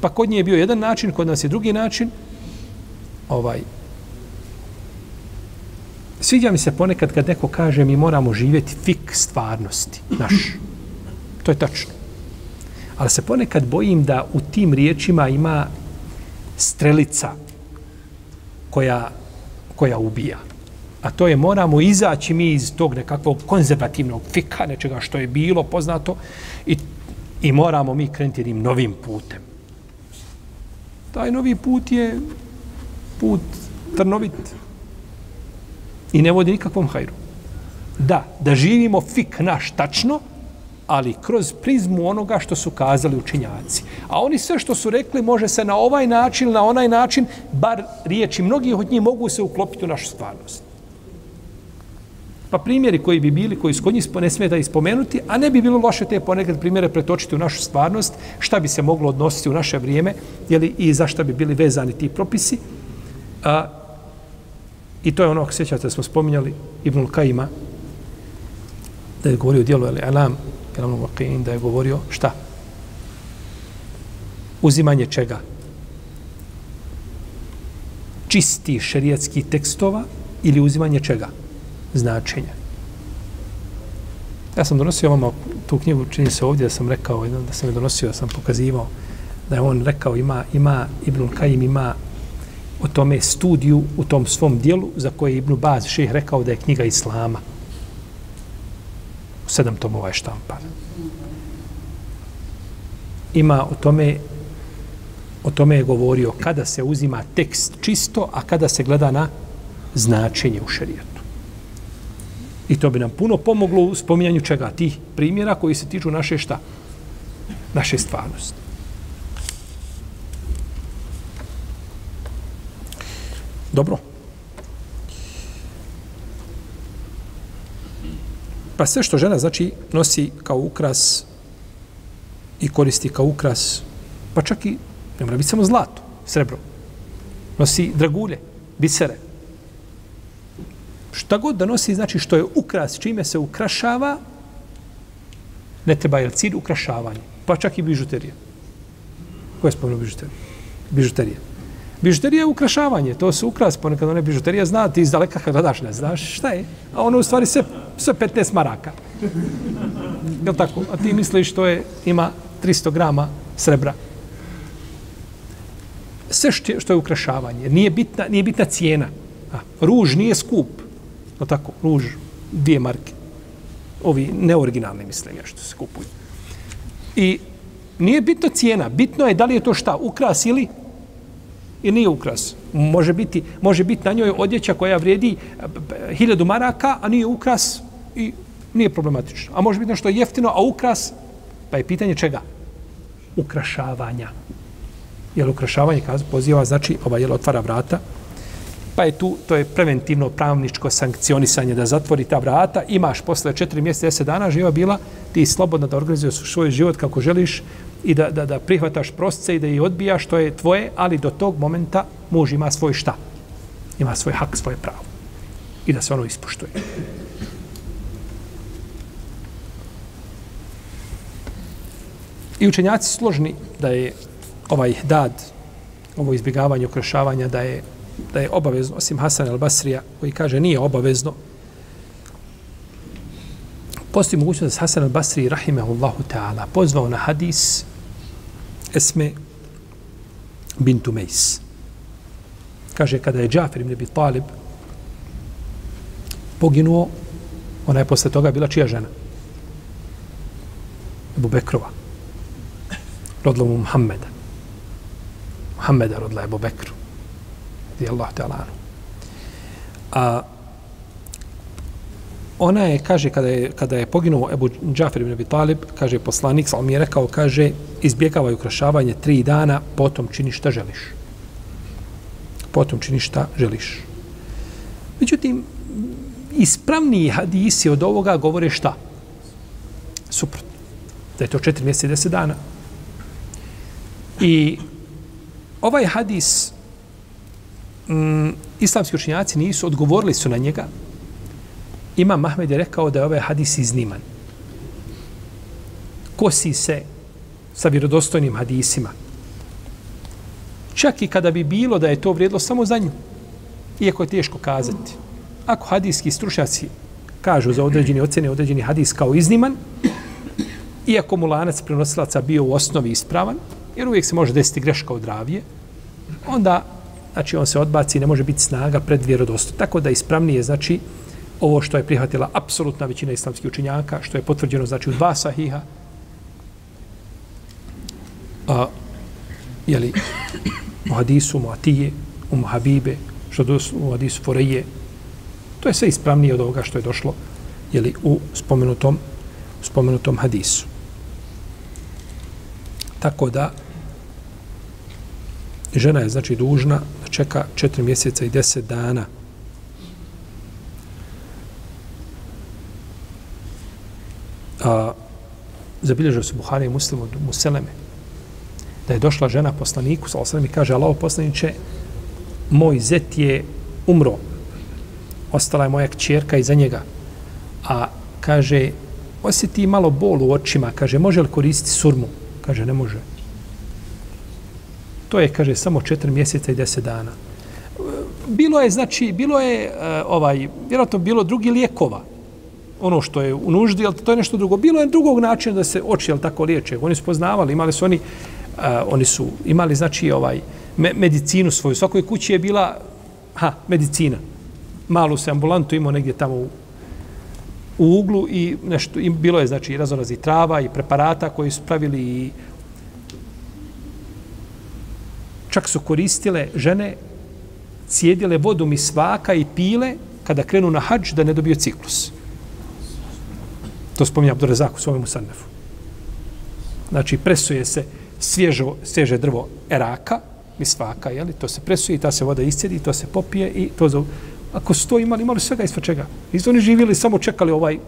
Pa kod nje je bio jedan način, kod nas je drugi način. Ovaj Sviđa mi se ponekad kad neko kaže mi moramo živjeti fik stvarnosti, naš. To je tačno. Ali se ponekad bojim da u tim riječima ima strelica koja, koja ubija. A to je moramo izaći mi iz tog nekakvog konzervativnog fika, nečega što je bilo poznato i, i moramo mi krenuti jednim novim putem. Taj novi put je put trnovit i ne vodi nikakvom hajru. Da, da živimo fik naš tačno, ali kroz prizmu onoga što su kazali učinjaci. A oni sve što su rekli može se na ovaj način, na onaj način, bar riječi mnogih od njih mogu se uklopiti u našu stvarnost. Pa primjeri koji bi bili, koji su kod njih ne smije da ispomenuti, a ne bi bilo loše te ponekad primjere pretočiti u našu stvarnost, šta bi se moglo odnositi u naše vrijeme, jeli, i za šta bi bili vezani ti propisi. A, I to je ono, sjećate smo spominjali Ibnul Kajima, da je govorio o dijelu Alam, Kelamul Muqin da je govorio šta? Uzimanje čega? Čisti šerijatski tekstova ili uzimanje čega? Značenja. Ja sam donosio vama tu knjigu, čini se ovdje da sam rekao, da sam je donosio, da sam pokazivao da je on rekao ima, ima Ibn Kajim ima o tome studiju u tom svom dijelu za koje je Ibn Baz ših rekao da je knjiga Islama. Sedam tomova je štampan. Ima o tome o tome je govorio kada se uzima tekst čisto, a kada se gleda na značenje u šerijetu. I to bi nam puno pomoglo u spominjanju čega? Tih primjera koji se tiču naše šta? Naše stvarnosti. Dobro. Pa sve što žena znači nosi kao ukras i koristi kao ukras, pa čak i ne mora biti samo zlato, srebro. Nosi dragulje, bisere. Šta god da nosi, znači što je ukras, čime se ukrašava, ne treba je cilj ukrašavanje. Pa čak i bižuterija. Ko je spomenuo bižuteriju? Bižuterija. Bižuterija je ukrašavanje, to se ukras, ponekad one bižuterija zna, ti iz daleka kad daš, ne znaš šta je. A ono u stvari sve, sve 15 maraka. Je tako? A ti misliš to je, ima 300 grama srebra. Sve što je ukrašavanje, nije bitna, nije bitna cijena. A, ruž nije skup. Je tako? Ruž, dvije marke. Ovi neoriginalni, mislim, ja što se kupuju. I nije bitno cijena, bitno je da li je to šta, ukras ili i nije ukras. Može biti, može biti na njoj odjeća koja vrijedi eh, hiljadu maraka, a nije ukras i nije problematično. A može biti nešto jeftino, a ukras, pa je pitanje čega? Ukrašavanja. Jer ukrašavanje, poziva, znači, ova jel otvara vrata, pa je tu, to je preventivno pravničko sankcionisanje da zatvori ta vrata, imaš posle četiri mjeseca, deset dana živa bila, ti slobodna da organizuješ svoj život kako želiš, i da, da, da prihvataš prosce i da ih odbijaš, što je tvoje, ali do tog momenta muž ima svoj šta? Ima svoj hak, svoje pravo. I da se ono ispoštuje. I učenjaci složni da je ovaj dad, ovo izbjegavanje, okrašavanja, da je, da je obavezno, osim Hasan al-Basrija, koji kaže nije obavezno, postoji mogućnost da se Hasan al-Basri, rahimahullahu ta'ala, pozvao na hadis Esme bintu Mejs. Kaže, kada je Džafir ibn Abi Talib poginuo, ona je posle toga bila čija žena? Ebu Bekrova. Rodila mu Muhammeda. Muhammeda rodila Ebu Bekru. Di Allah te. A ona je, kaže, kada je, kada je poginuo Ebu Džafir ibn Abi Talib, kaže, poslanik, sam mi je rekao, kaže, izbjegavaj ukrašavanje tri dana, potom čini šta želiš. Potom čini šta želiš. Međutim, ispravniji hadisi od ovoga govore šta? Suprotno. Da je to četiri mjeseca i deset dana. I ovaj hadis mm, islamski učinjaci nisu odgovorili su na njega, Imam Mahmed je rekao da je ovaj hadis izniman. Kosi se sa vjerodostojnim hadisima. Čak i kada bi bilo da je to vrijedlo samo za nju. Iako je teško kazati. Ako hadijski stručnjaci kažu za određeni ocene određeni hadis kao izniman, iako mu lanac prenosilaca bio u osnovi ispravan, jer uvijek se može desiti greška od ravije, onda znači on se odbaci i ne može biti snaga pred vjerodostojnim. Tako da ispravnije znači ovo što je prihvatila apsolutna većina islamskih učinjaka, što je potvrđeno znači u dva sahiha, a, jeli, u hadisu Muatije, u Muhabibe, što je u hadisu Foreje, to je sve ispravnije od ovoga što je došlo jeli, u spomenutom, spomenutom hadisu. Tako da, žena je znači dužna da čeka četiri mjeseca i deset dana a, zabilježio se Buhari i Muslim od Museleme, da je došla žena poslaniku, sa osrem i kaže, Allah poslaniće, moj zet je umro, ostala je moja kćerka iza njega, a kaže, osjeti malo bol u očima, kaže, može li koristiti surmu? Kaže, ne može. To je, kaže, samo četiri mjeseca i deset dana. Bilo je, znači, bilo je, e, ovaj, vjerojatno bilo drugi lijekova, ono što je u nuždi, ali to je nešto drugo. Bilo je drugog načina da se oči, jel tako, liječe. Oni su poznavali, imali su oni a, oni su imali, znači, ovaj, me, medicinu svoju. U svakoj kući je bila, ha, medicina. Malu se ambulantu imao negdje tamo u, u uglu i nešto, i bilo je, znači, razorazi trava i preparata koji su pravili i čak su koristile žene, cijedile vodu mi svaka i pile kada krenu na hađ da ne dobiju ciklus. To spominje Abdurazak u svojom usadnefu. Znači, presuje se svježo, svježe drvo eraka, mi svaka, jeli, to se presuje i ta se voda iscedi, to se popije i to za... Ako su to imali, imali svega ispod čega. I oni živjeli, samo čekali ovaj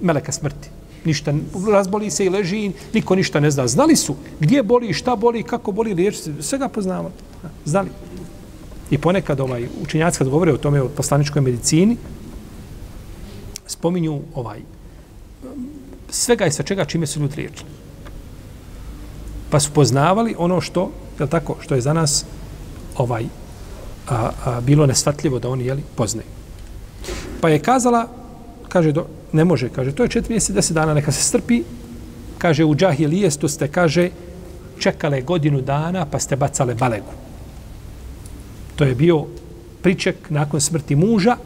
meleka smrti. Ništa, razboli se i leži i niko ništa ne zna. Znali su gdje boli, šta boli, kako boli, liječi se, svega poznavali. Znali. I ponekad ovaj učenjaci kad govore o tome o poslaničkoj medicini, spominju ovaj svega i sa čega čime su ljudi liječili. Pa su poznavali ono što, je tako, što je za nas ovaj a, a, bilo nesvatljivo da oni jeli, poznaju. Pa je kazala, kaže, do, ne može, kaže, to je četiri mjeseca, deset dana, neka se strpi, kaže, u džahilijestu ste, kaže, čekale godinu dana, pa ste bacale balegu. To je bio priček nakon smrti muža.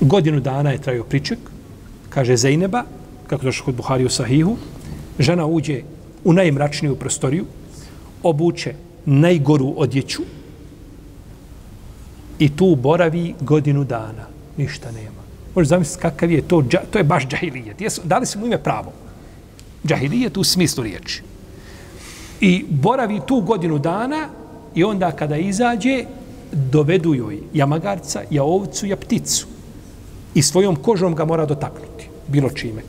Godinu dana je trajio priček. Kaže Zejneba, kako došlo kod Buhari u Sahihu, žena uđe u najmračniju prostoriju, obuče najgoru odjeću i tu boravi godinu dana. Ništa nema. Možeš zamisliti kakav je to, to je baš džahilijet. Jesu, dali su mu ime pravo. Džahilijet u smislu riječi. I boravi tu godinu dana I onda kada izađe, dovedu joj jamagarca, ja ovcu, ja pticu. I svojom kožom ga mora dotaknuti, bilo čime.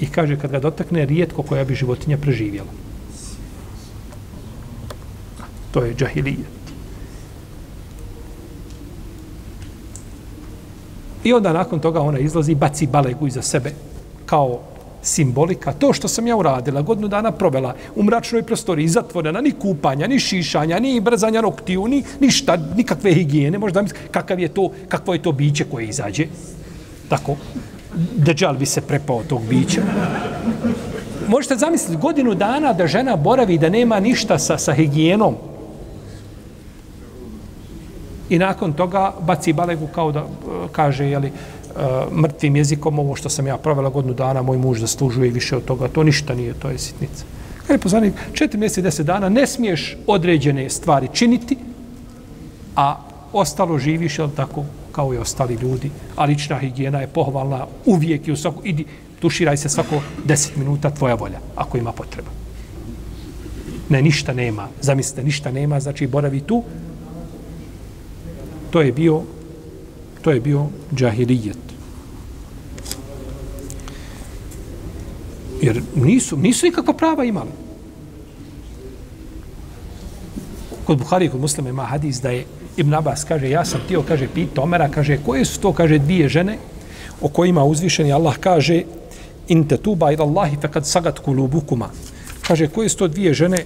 I kaže, kad ga dotakne, rijetko koja bi životinja preživjela. To je džahilijet. I onda nakon toga ona izlazi, i baci balegu iza sebe, kao simbolika, to što sam ja uradila, godinu dana provela u mračnoj prostoriji, zatvorena, ni kupanja, ni šišanja, ni brzanja noktiju, ni ništa, nikakve higijene, možda misli, kakav je to, kakvo je to biće koje izađe. Tako, deđal bi se prepao tog bića. Možete zamisliti godinu dana da žena boravi da nema ništa sa, sa higijenom. I nakon toga baci balegu kao da eh, kaže, jeli, eh, mrtvim jezikom ovo što sam ja provela godinu dana, moj muž zaslužuje više od toga. To ništa nije, to je sitnica. Kada je poslanik, četiri mjeseca i deset dana ne smiješ određene stvari činiti, a ostalo živiš, jel tako, kao i ostali ljudi. A lična higijena je pohvalna uvijek i u svaku, idi, tuširaj se svako deset minuta, tvoja volja, ako ima potreba. Ne, ništa nema. Zamislite, ništa nema, znači boravi tu. To je bio To je bio džahilijet. Jer nisu, nisu nikakva prava imali. Kod Buhari i kod muslima ima hadis da je Ibn Abbas kaže, ja sam tio, kaže, pita Omera, kaže, koje su to, kaže, dvije žene o kojima uzvišeni Allah kaže, in te tuba ila Allahi fe kad sagat kulubukuma. Kaže, koje su to dvije žene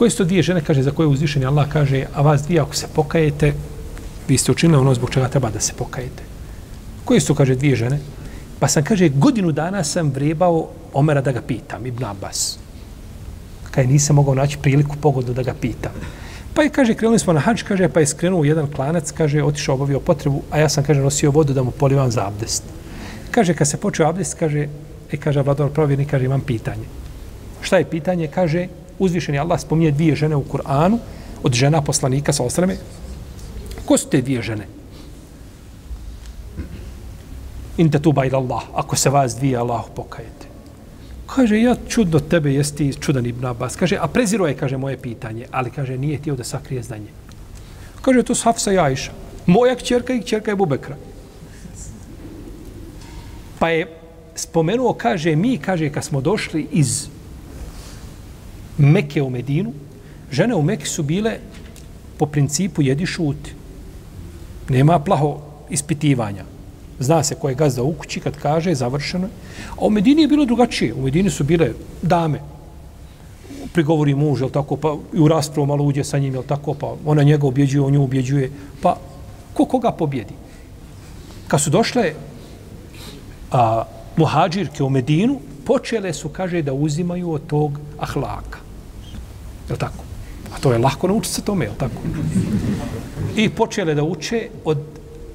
Koje su to dvije žene, kaže, za koje uzvišeni Allah kaže, a vas dvije, ako se pokajete, vi ste učinili ono zbog čega treba da se pokajete. Koje su, kaže, dvije žene? Pa sam, kaže, godinu dana sam vrebao Omera da ga pitam, Ibn Abbas. Kaj nisam mogao naći priliku pogodu da ga pitam. Pa je, kaže, krenuli smo na hač, kaže, pa je skrenuo jedan klanac, kaže, otišao, obavio potrebu, a ja sam, kaže, nosio vodu da mu polivam za abdest. Kaže, kad se počeo abdest, kaže, e, kaže, Vlador provjernik, kaže, imam pitanje. Šta je pitanje? Kaže, uzvišeni Allah spominje dvije žene u Kur'anu od žena poslanika sa osreme. Ko su te dvije žene? In te tu bajda Allah, ako se vas dvije Allah pokajete. Kaže, ja čudno tebe jesti čudan Ibn Abbas. Kaže, a preziro je, kaže, moje pitanje, ali kaže, nije htio da sakrije znanje. Kaže, to su Hafsa i Ajša. Moja kćerka i kćerka je Bubekra. Pa je spomenuo, kaže, mi, kaže, kad smo došli iz Meke u Medinu, žene u Meki su bile po principu jedi šuti. Nema plaho ispitivanja. Zna se ko je gazda u kući kad kaže završeno. A u Medini je bilo drugačije. U Medini su bile dame. Prigovori muž, jel tako, pa i u raspravu malo uđe sa njim, jel tako, pa ona njega objeđuje, on nju objeđuje. Pa ko koga pobjedi? Kad su došle a, muhađirke u Medinu, počele su, kaže, da uzimaju od tog ahlaka. Jel tako? A to je lahko naučiti se tome, jel tako? I počele da uče od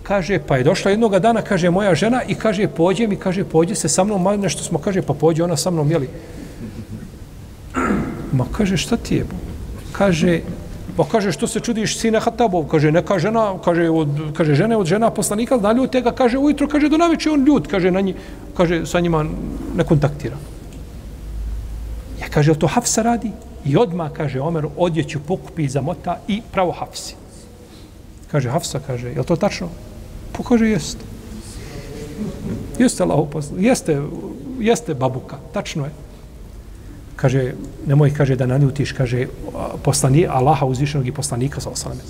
kaže, pa je došla jednog dana, kaže, moja žena i kaže, pođe mi, kaže, pođe se sa mnom, malo nešto smo, kaže, pa pođe ona sa mnom, jeli? Ma kaže, šta ti je? Kaže, pa kaže, što se čudiš sine Hatabov? Kaže, neka žena, kaže, od, kaže, žene od žena poslanika, da ljud tega, kaže, ujutro, kaže, do naveče on ljud, kaže, na njih, kaže, sa njima ne kontaktira. Ja kaže, to Hafsa radi? I odma kaže, Omer, odjeću pokupi za mota i pravo Hafsi. Kaže, Hafsa, kaže, je to tačno? Pa kaže, jeste. Jeste Allah poslanik, Jeste, jeste babuka. Tačno je. Kaže, nemoj, kaže, da naljutiš, kaže, poslani, Allaha uzvišenog i poslanika, sa osaleme.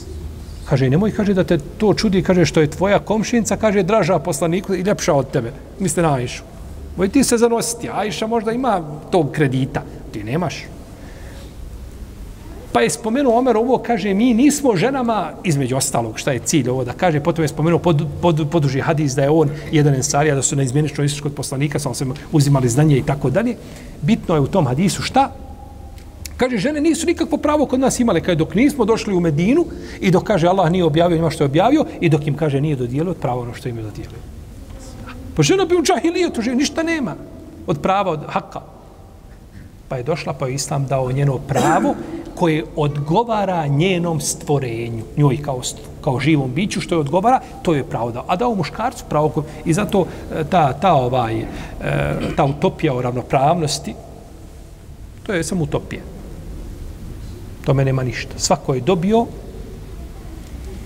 Kaže, nemoj, kaže, da te to čudi, kaže, što je tvoja komšinica, kaže, draža poslaniku i ljepša od tebe. Misle na Ajšu. Voj ti se zanositi. Ajša možda ima tog kredita. Ti nemaš. Pa je spomenuo Omer ovo, kaže, mi nismo ženama, između ostalog, šta je cilj ovo da kaže, potom je spomenuo pod, pod, poduži hadis da je on jedan ensarija, da su na izmjenično istiš kod poslanika, samo se uzimali znanje i tako dalje. Bitno je u tom hadisu šta? Kaže, žene nisu nikakvo pravo kod nas imale, kaže, dok nismo došli u Medinu i dok, kaže, Allah nije objavio njima što je objavio i dok im, kaže, nije dodijelio od pravo ono što im je dodijelio. Pa žena bi u džahilijetu, žena, ništa nema od prava, od haka. Pa je došla, pa je Islam dao njeno pravo koje odgovara njenom stvorenju, njoj kao, kao živom biću, što je odgovara, to je pravo da. A dao muškarcu pravo koje, i zato e, ta, ta, ovaj, e, ta utopija o ravnopravnosti, to je samo utopija. Tome nema ništa. Svako je dobio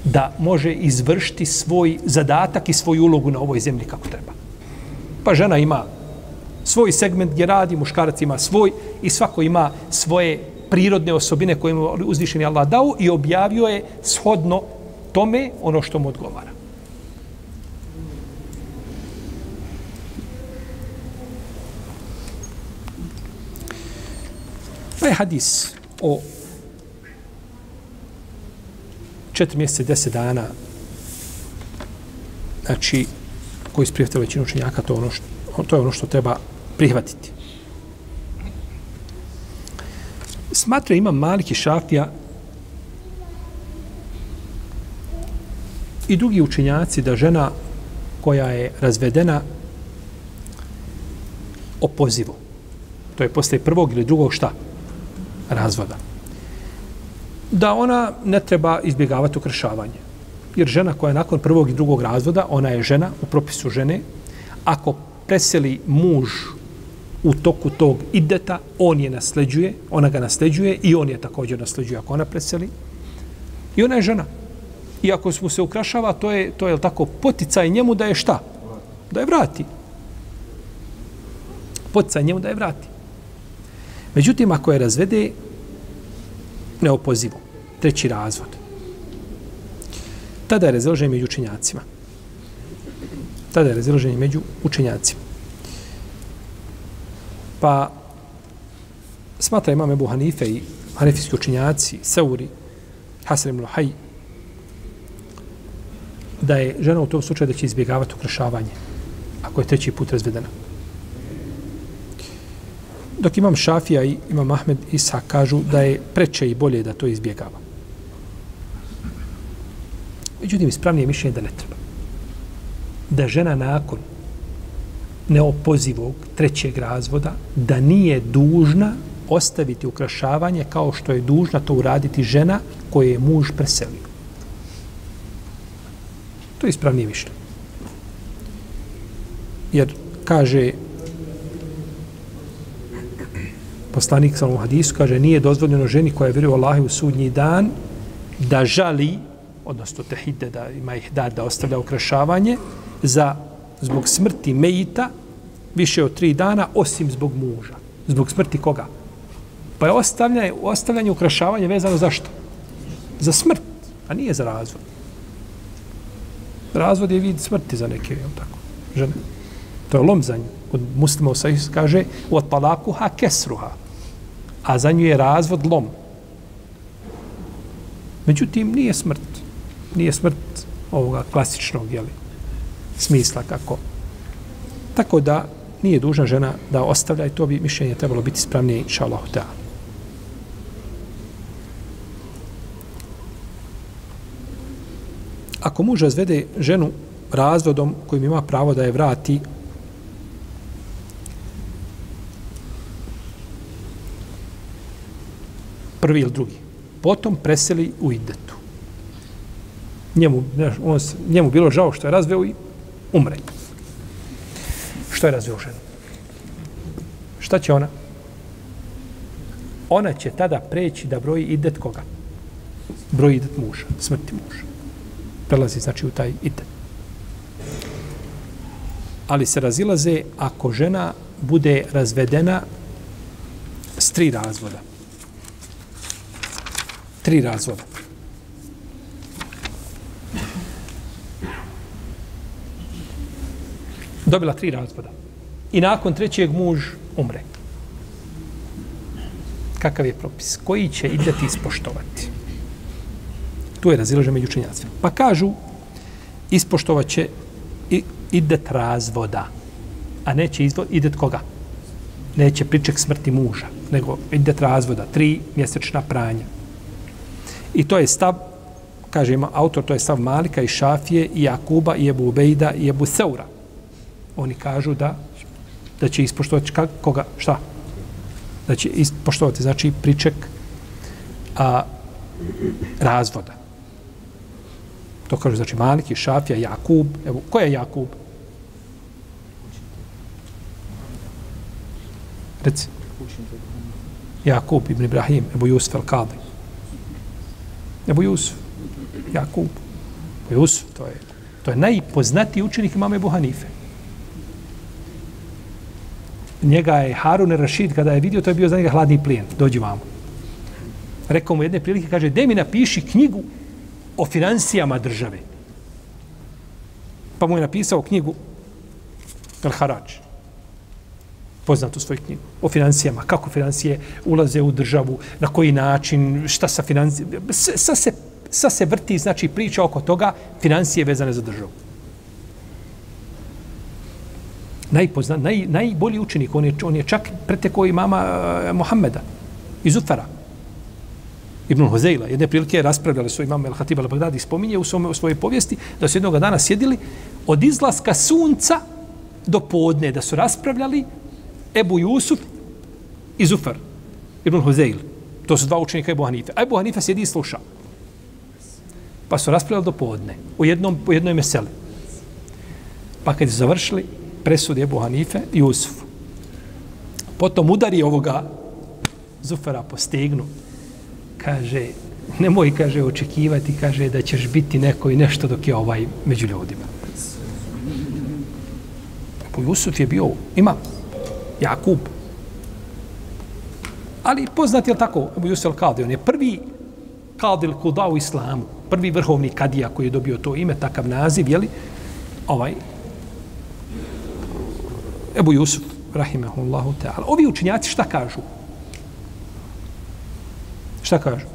da može izvršiti svoj zadatak i svoju ulogu na ovoj zemlji kako treba. Pa žena ima svoj segment gdje radi, muškarac ima svoj i svako ima svoje prirodne osobine koje mu uzvišeni Allah dao i objavio je shodno tome ono što mu odgovara. Ovaj hadis o četiri mjeseca, deset dana, znači, koji isprijevte većinu učenjaka, to, ono što, to je ono što treba prihvatiti. Smatra ima Malik i Šafija i drugi učenjaci da žena koja je razvedena opozivu. To je posle prvog ili drugog šta? Razvoda. Da ona ne treba izbjegavati ukršavanje. Jer žena koja je nakon prvog i drugog razvoda, ona je žena u propisu žene, ako preseli muž u toku tog ideta, on je nasleđuje, ona ga nasleđuje i on je također nasleđuje ako ona preseli. I ona je žena. I ako mu se ukrašava, to je, to je tako poticaj njemu da je šta? Da je vrati. Poticaj njemu da je vrati. Međutim, ako je razvede, neopozivo. Treći razvod. Tada je razilaženje među učenjacima. Tada je razilaženje među učenjacima. Pa smatra imam Ebu Hanife i hanefijski učinjaci, Seuri, Hasan ibn Luhaj, da je žena u tom slučaju da će izbjegavati ukrašavanje ako je treći put razvedena. Dok imam Šafija i imam Ahmed Isa kažu da je preče i bolje da to izbjegava. Međutim, ispravnije mišljenje da ne treba. Da žena nakon neopozivog trećeg razvoda da nije dužna ostaviti ukrašavanje kao što je dužna to uraditi žena koje je muž preselio. To je ispravnije mišljenje. Jer kaže poslanik sa hadisu, kaže nije dozvoljeno ženi koja je vjeruje Allahu u sudnji dan da žali, odnosno tehide da ima ih da, da ostavlja ukrašavanje za zbog smrti Mejita više od tri dana, osim zbog muža. Zbog smrti koga? Pa je ostavljanje, ostavljanje ukrašavanje vezano za što? Za smrt, a nije za razvod. Razvod je vid smrti za neke, je tako, žene. To je lom za nju. Od muslima sa kaže, od palaku ha kesruha. A za nju je razvod lom. Međutim, nije smrt. Nije smrt ovoga klasičnog, jeli, smisla kako. Tako da, nije dužna žena da ostavlja i to bi mišljenje trebalo biti spravnije, inša Allah. Ako muž razvede ženu razvodom kojim ima pravo da je vrati prvi ili drugi, potom preseli u idetu. Njemu, ne, on, njemu bilo žao što je razveo i umre. Što je razveo ženu? Šta će ona? Ona će tada preći da broji idet koga? Broji idet muža, smrti muža. Prelazi znači u taj idet. Ali se razilaze ako žena bude razvedena s tri razvoda. Tri razvoda. Dobila tri razvoda. I nakon trećeg muž umre. Kakav je propis? Koji će ideti ispoštovati? Tu je razilažen među učenjacima. Pa kažu, ispoštovat će i idet razvoda. A neće izvo, idet koga? Neće priček smrti muža, nego idet razvoda. Tri mjesečna pranja. I to je stav, kaže ima autor, to je stav Malika i Šafije i Jakuba i Ebu Ubejda i Ebu Seura oni kažu da da će ispoštovati kak, koga, šta? Da će ispoštovati, znači, priček a, razvoda. To kažu, znači, Maliki, Šafija, Jakub. Evo, ko je Jakub? Reci. Jakub ibn Ibrahim, Ebu Jusuf al-Kadi. Ebu Jusuf, Jakub. Ebu Jusuf, to je, to je najpoznatiji učenik imame Ebu Hanife njega je Harun Rashid kada je vidio, to je bio za njega hladni plijen. Dođi vamo. Rekao mu jedne prilike, kaže, de mi napiši knjigu o financijama države. Pa mu je napisao knjigu El Harač. Poznatu svoju knjigu. O financijama. Kako financije ulaze u državu, na koji način, šta sa financijama. Sa se, sa se vrti, znači, priča oko toga, financije vezane za državu najpozna, naj, najbolji učenik, on je, on je čak preteko imama mama eh, uh, Mohameda iz Utara. Ibn Huzeyla, jedne prilike raspravljali su imam El Hatib al-Baghdadi, spominje u, svome, u svojoj povijesti da su jednog dana sjedili od izlaska sunca do podne, da su raspravljali Ebu Jusuf i Zufar, Ibn Huzeyl. To su dva učenika Ebu Hanife. A Ebu Hanife sjedi i sluša. Pa su raspravljali do podne, u jednom, u jednoj meseli. Pa kad su završili, presudi Ebu Hanife i Potom udari ovoga Zufera po stegnu. Kaže, nemoj, kaže, očekivati, kaže, da ćeš biti neko i nešto dok je ovaj među ljudima. Ebu Jusuf je bio, ima, Jakub. Ali poznat je tako, Ebu Jusuf al-Kaldi, on je prvi Kadil Kuda u islamu, prvi vrhovni kadija koji je dobio to ime, takav naziv, jeli, ovaj, Ebu Jusuf, rahimahullahu ta'ala. Ovi učenjaci šta kažu? Šta kažu?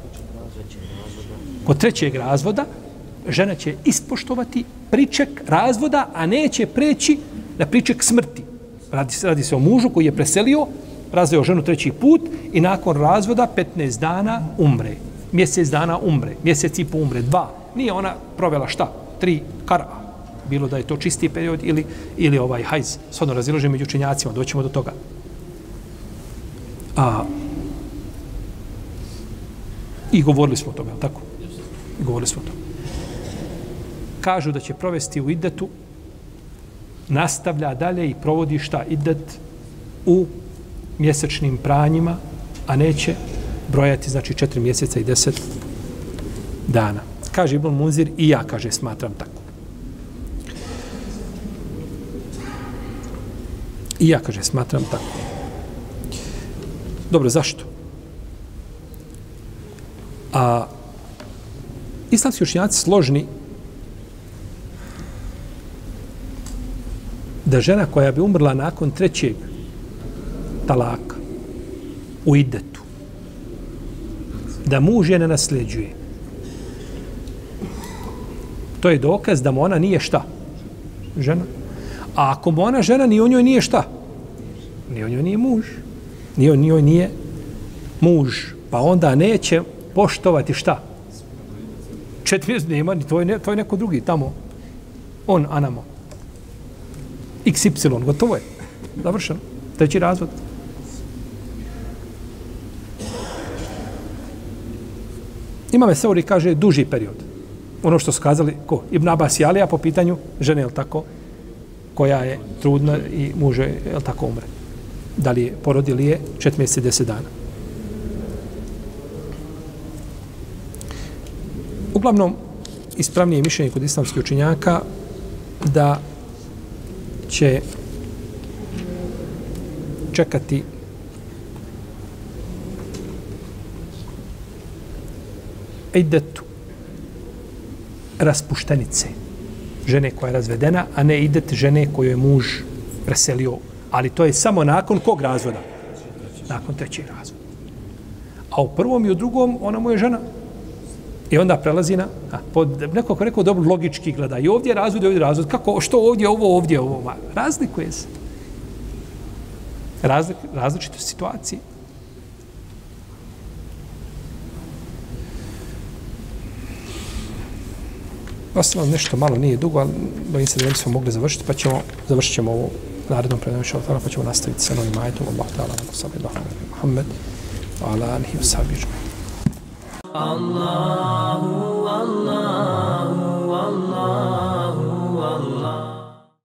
Kod trećeg razvoda žena će ispoštovati priček razvoda, a neće preći na priček smrti. Radi se, radi se o mužu koji je preselio, razveo ženu treći put i nakon razvoda 15 dana umre. Mjesec dana umre. Mjesec i po umre. Dva. Nije ona provela šta? Tri kara bilo da je to čisti period ili, ili ovaj hajz, shodno razilože među učenjacima, doćemo do toga. A, I govorili smo o tome, tako? I govorili smo o tome. Kažu da će provesti u idetu, nastavlja dalje i provodi šta idet u mjesečnim pranjima, a neće brojati, znači, četiri mjeseca i deset dana. Kaže Ibn Munzir i ja, kaže, smatram tako. I ja, kaže, smatram tako. Dobro, zašto? A islamski učinjaci složni da žena koja bi umrla nakon trećeg talaka u idetu, da muž je ne nasljeđuje. To je dokaz da mu ona nije šta? Žena. A ako mu ona žena, ni u njoj nije šta? Ni u njoj nije muž. Ni on njoj nije muž. Pa onda neće poštovati šta? Četiri nema, ni to je, ne, to je neko drugi tamo. On, Anamo. XY, gotovo je. Završeno. Treći razvod. Imame Seuri kaže duži period. Ono što su kazali, ko? Ibn Abbas i Alija po pitanju žene, je tako? Koja je trudna i muže, je tako, umre. Da li je porodili je čet mjeseci, deset dana. Uglavnom, ispravnije mišljenje kod islamskih učinjaka da će čekati idetu raspuštenice žene koja je razvedena, a ne idet žene koju je muž preselio. Ali to je samo nakon kog razvoda? Nakon trećeg razvoda. A u prvom i u drugom ona mu je žena. I onda prelazi na, a, pod, neko ko rekao dobro logički gleda, i ovdje je razvod, i ovdje je razvod, kako, što ovdje, ovo, ovdje, ovo, razlikuje se. Razlik, različite situacije. Ostalo nešto malo nije dugo, ali bojim se da nismo mogli završiti, pa ćemo, završit ćemo ovo narednom predanom šalotara, pa ćemo nastaviti sa novim ajetom. Allah ta'ala, wa sallallahu alaihi wa Muhammed, ala alihi wa Allahu, Allahu, Allahu.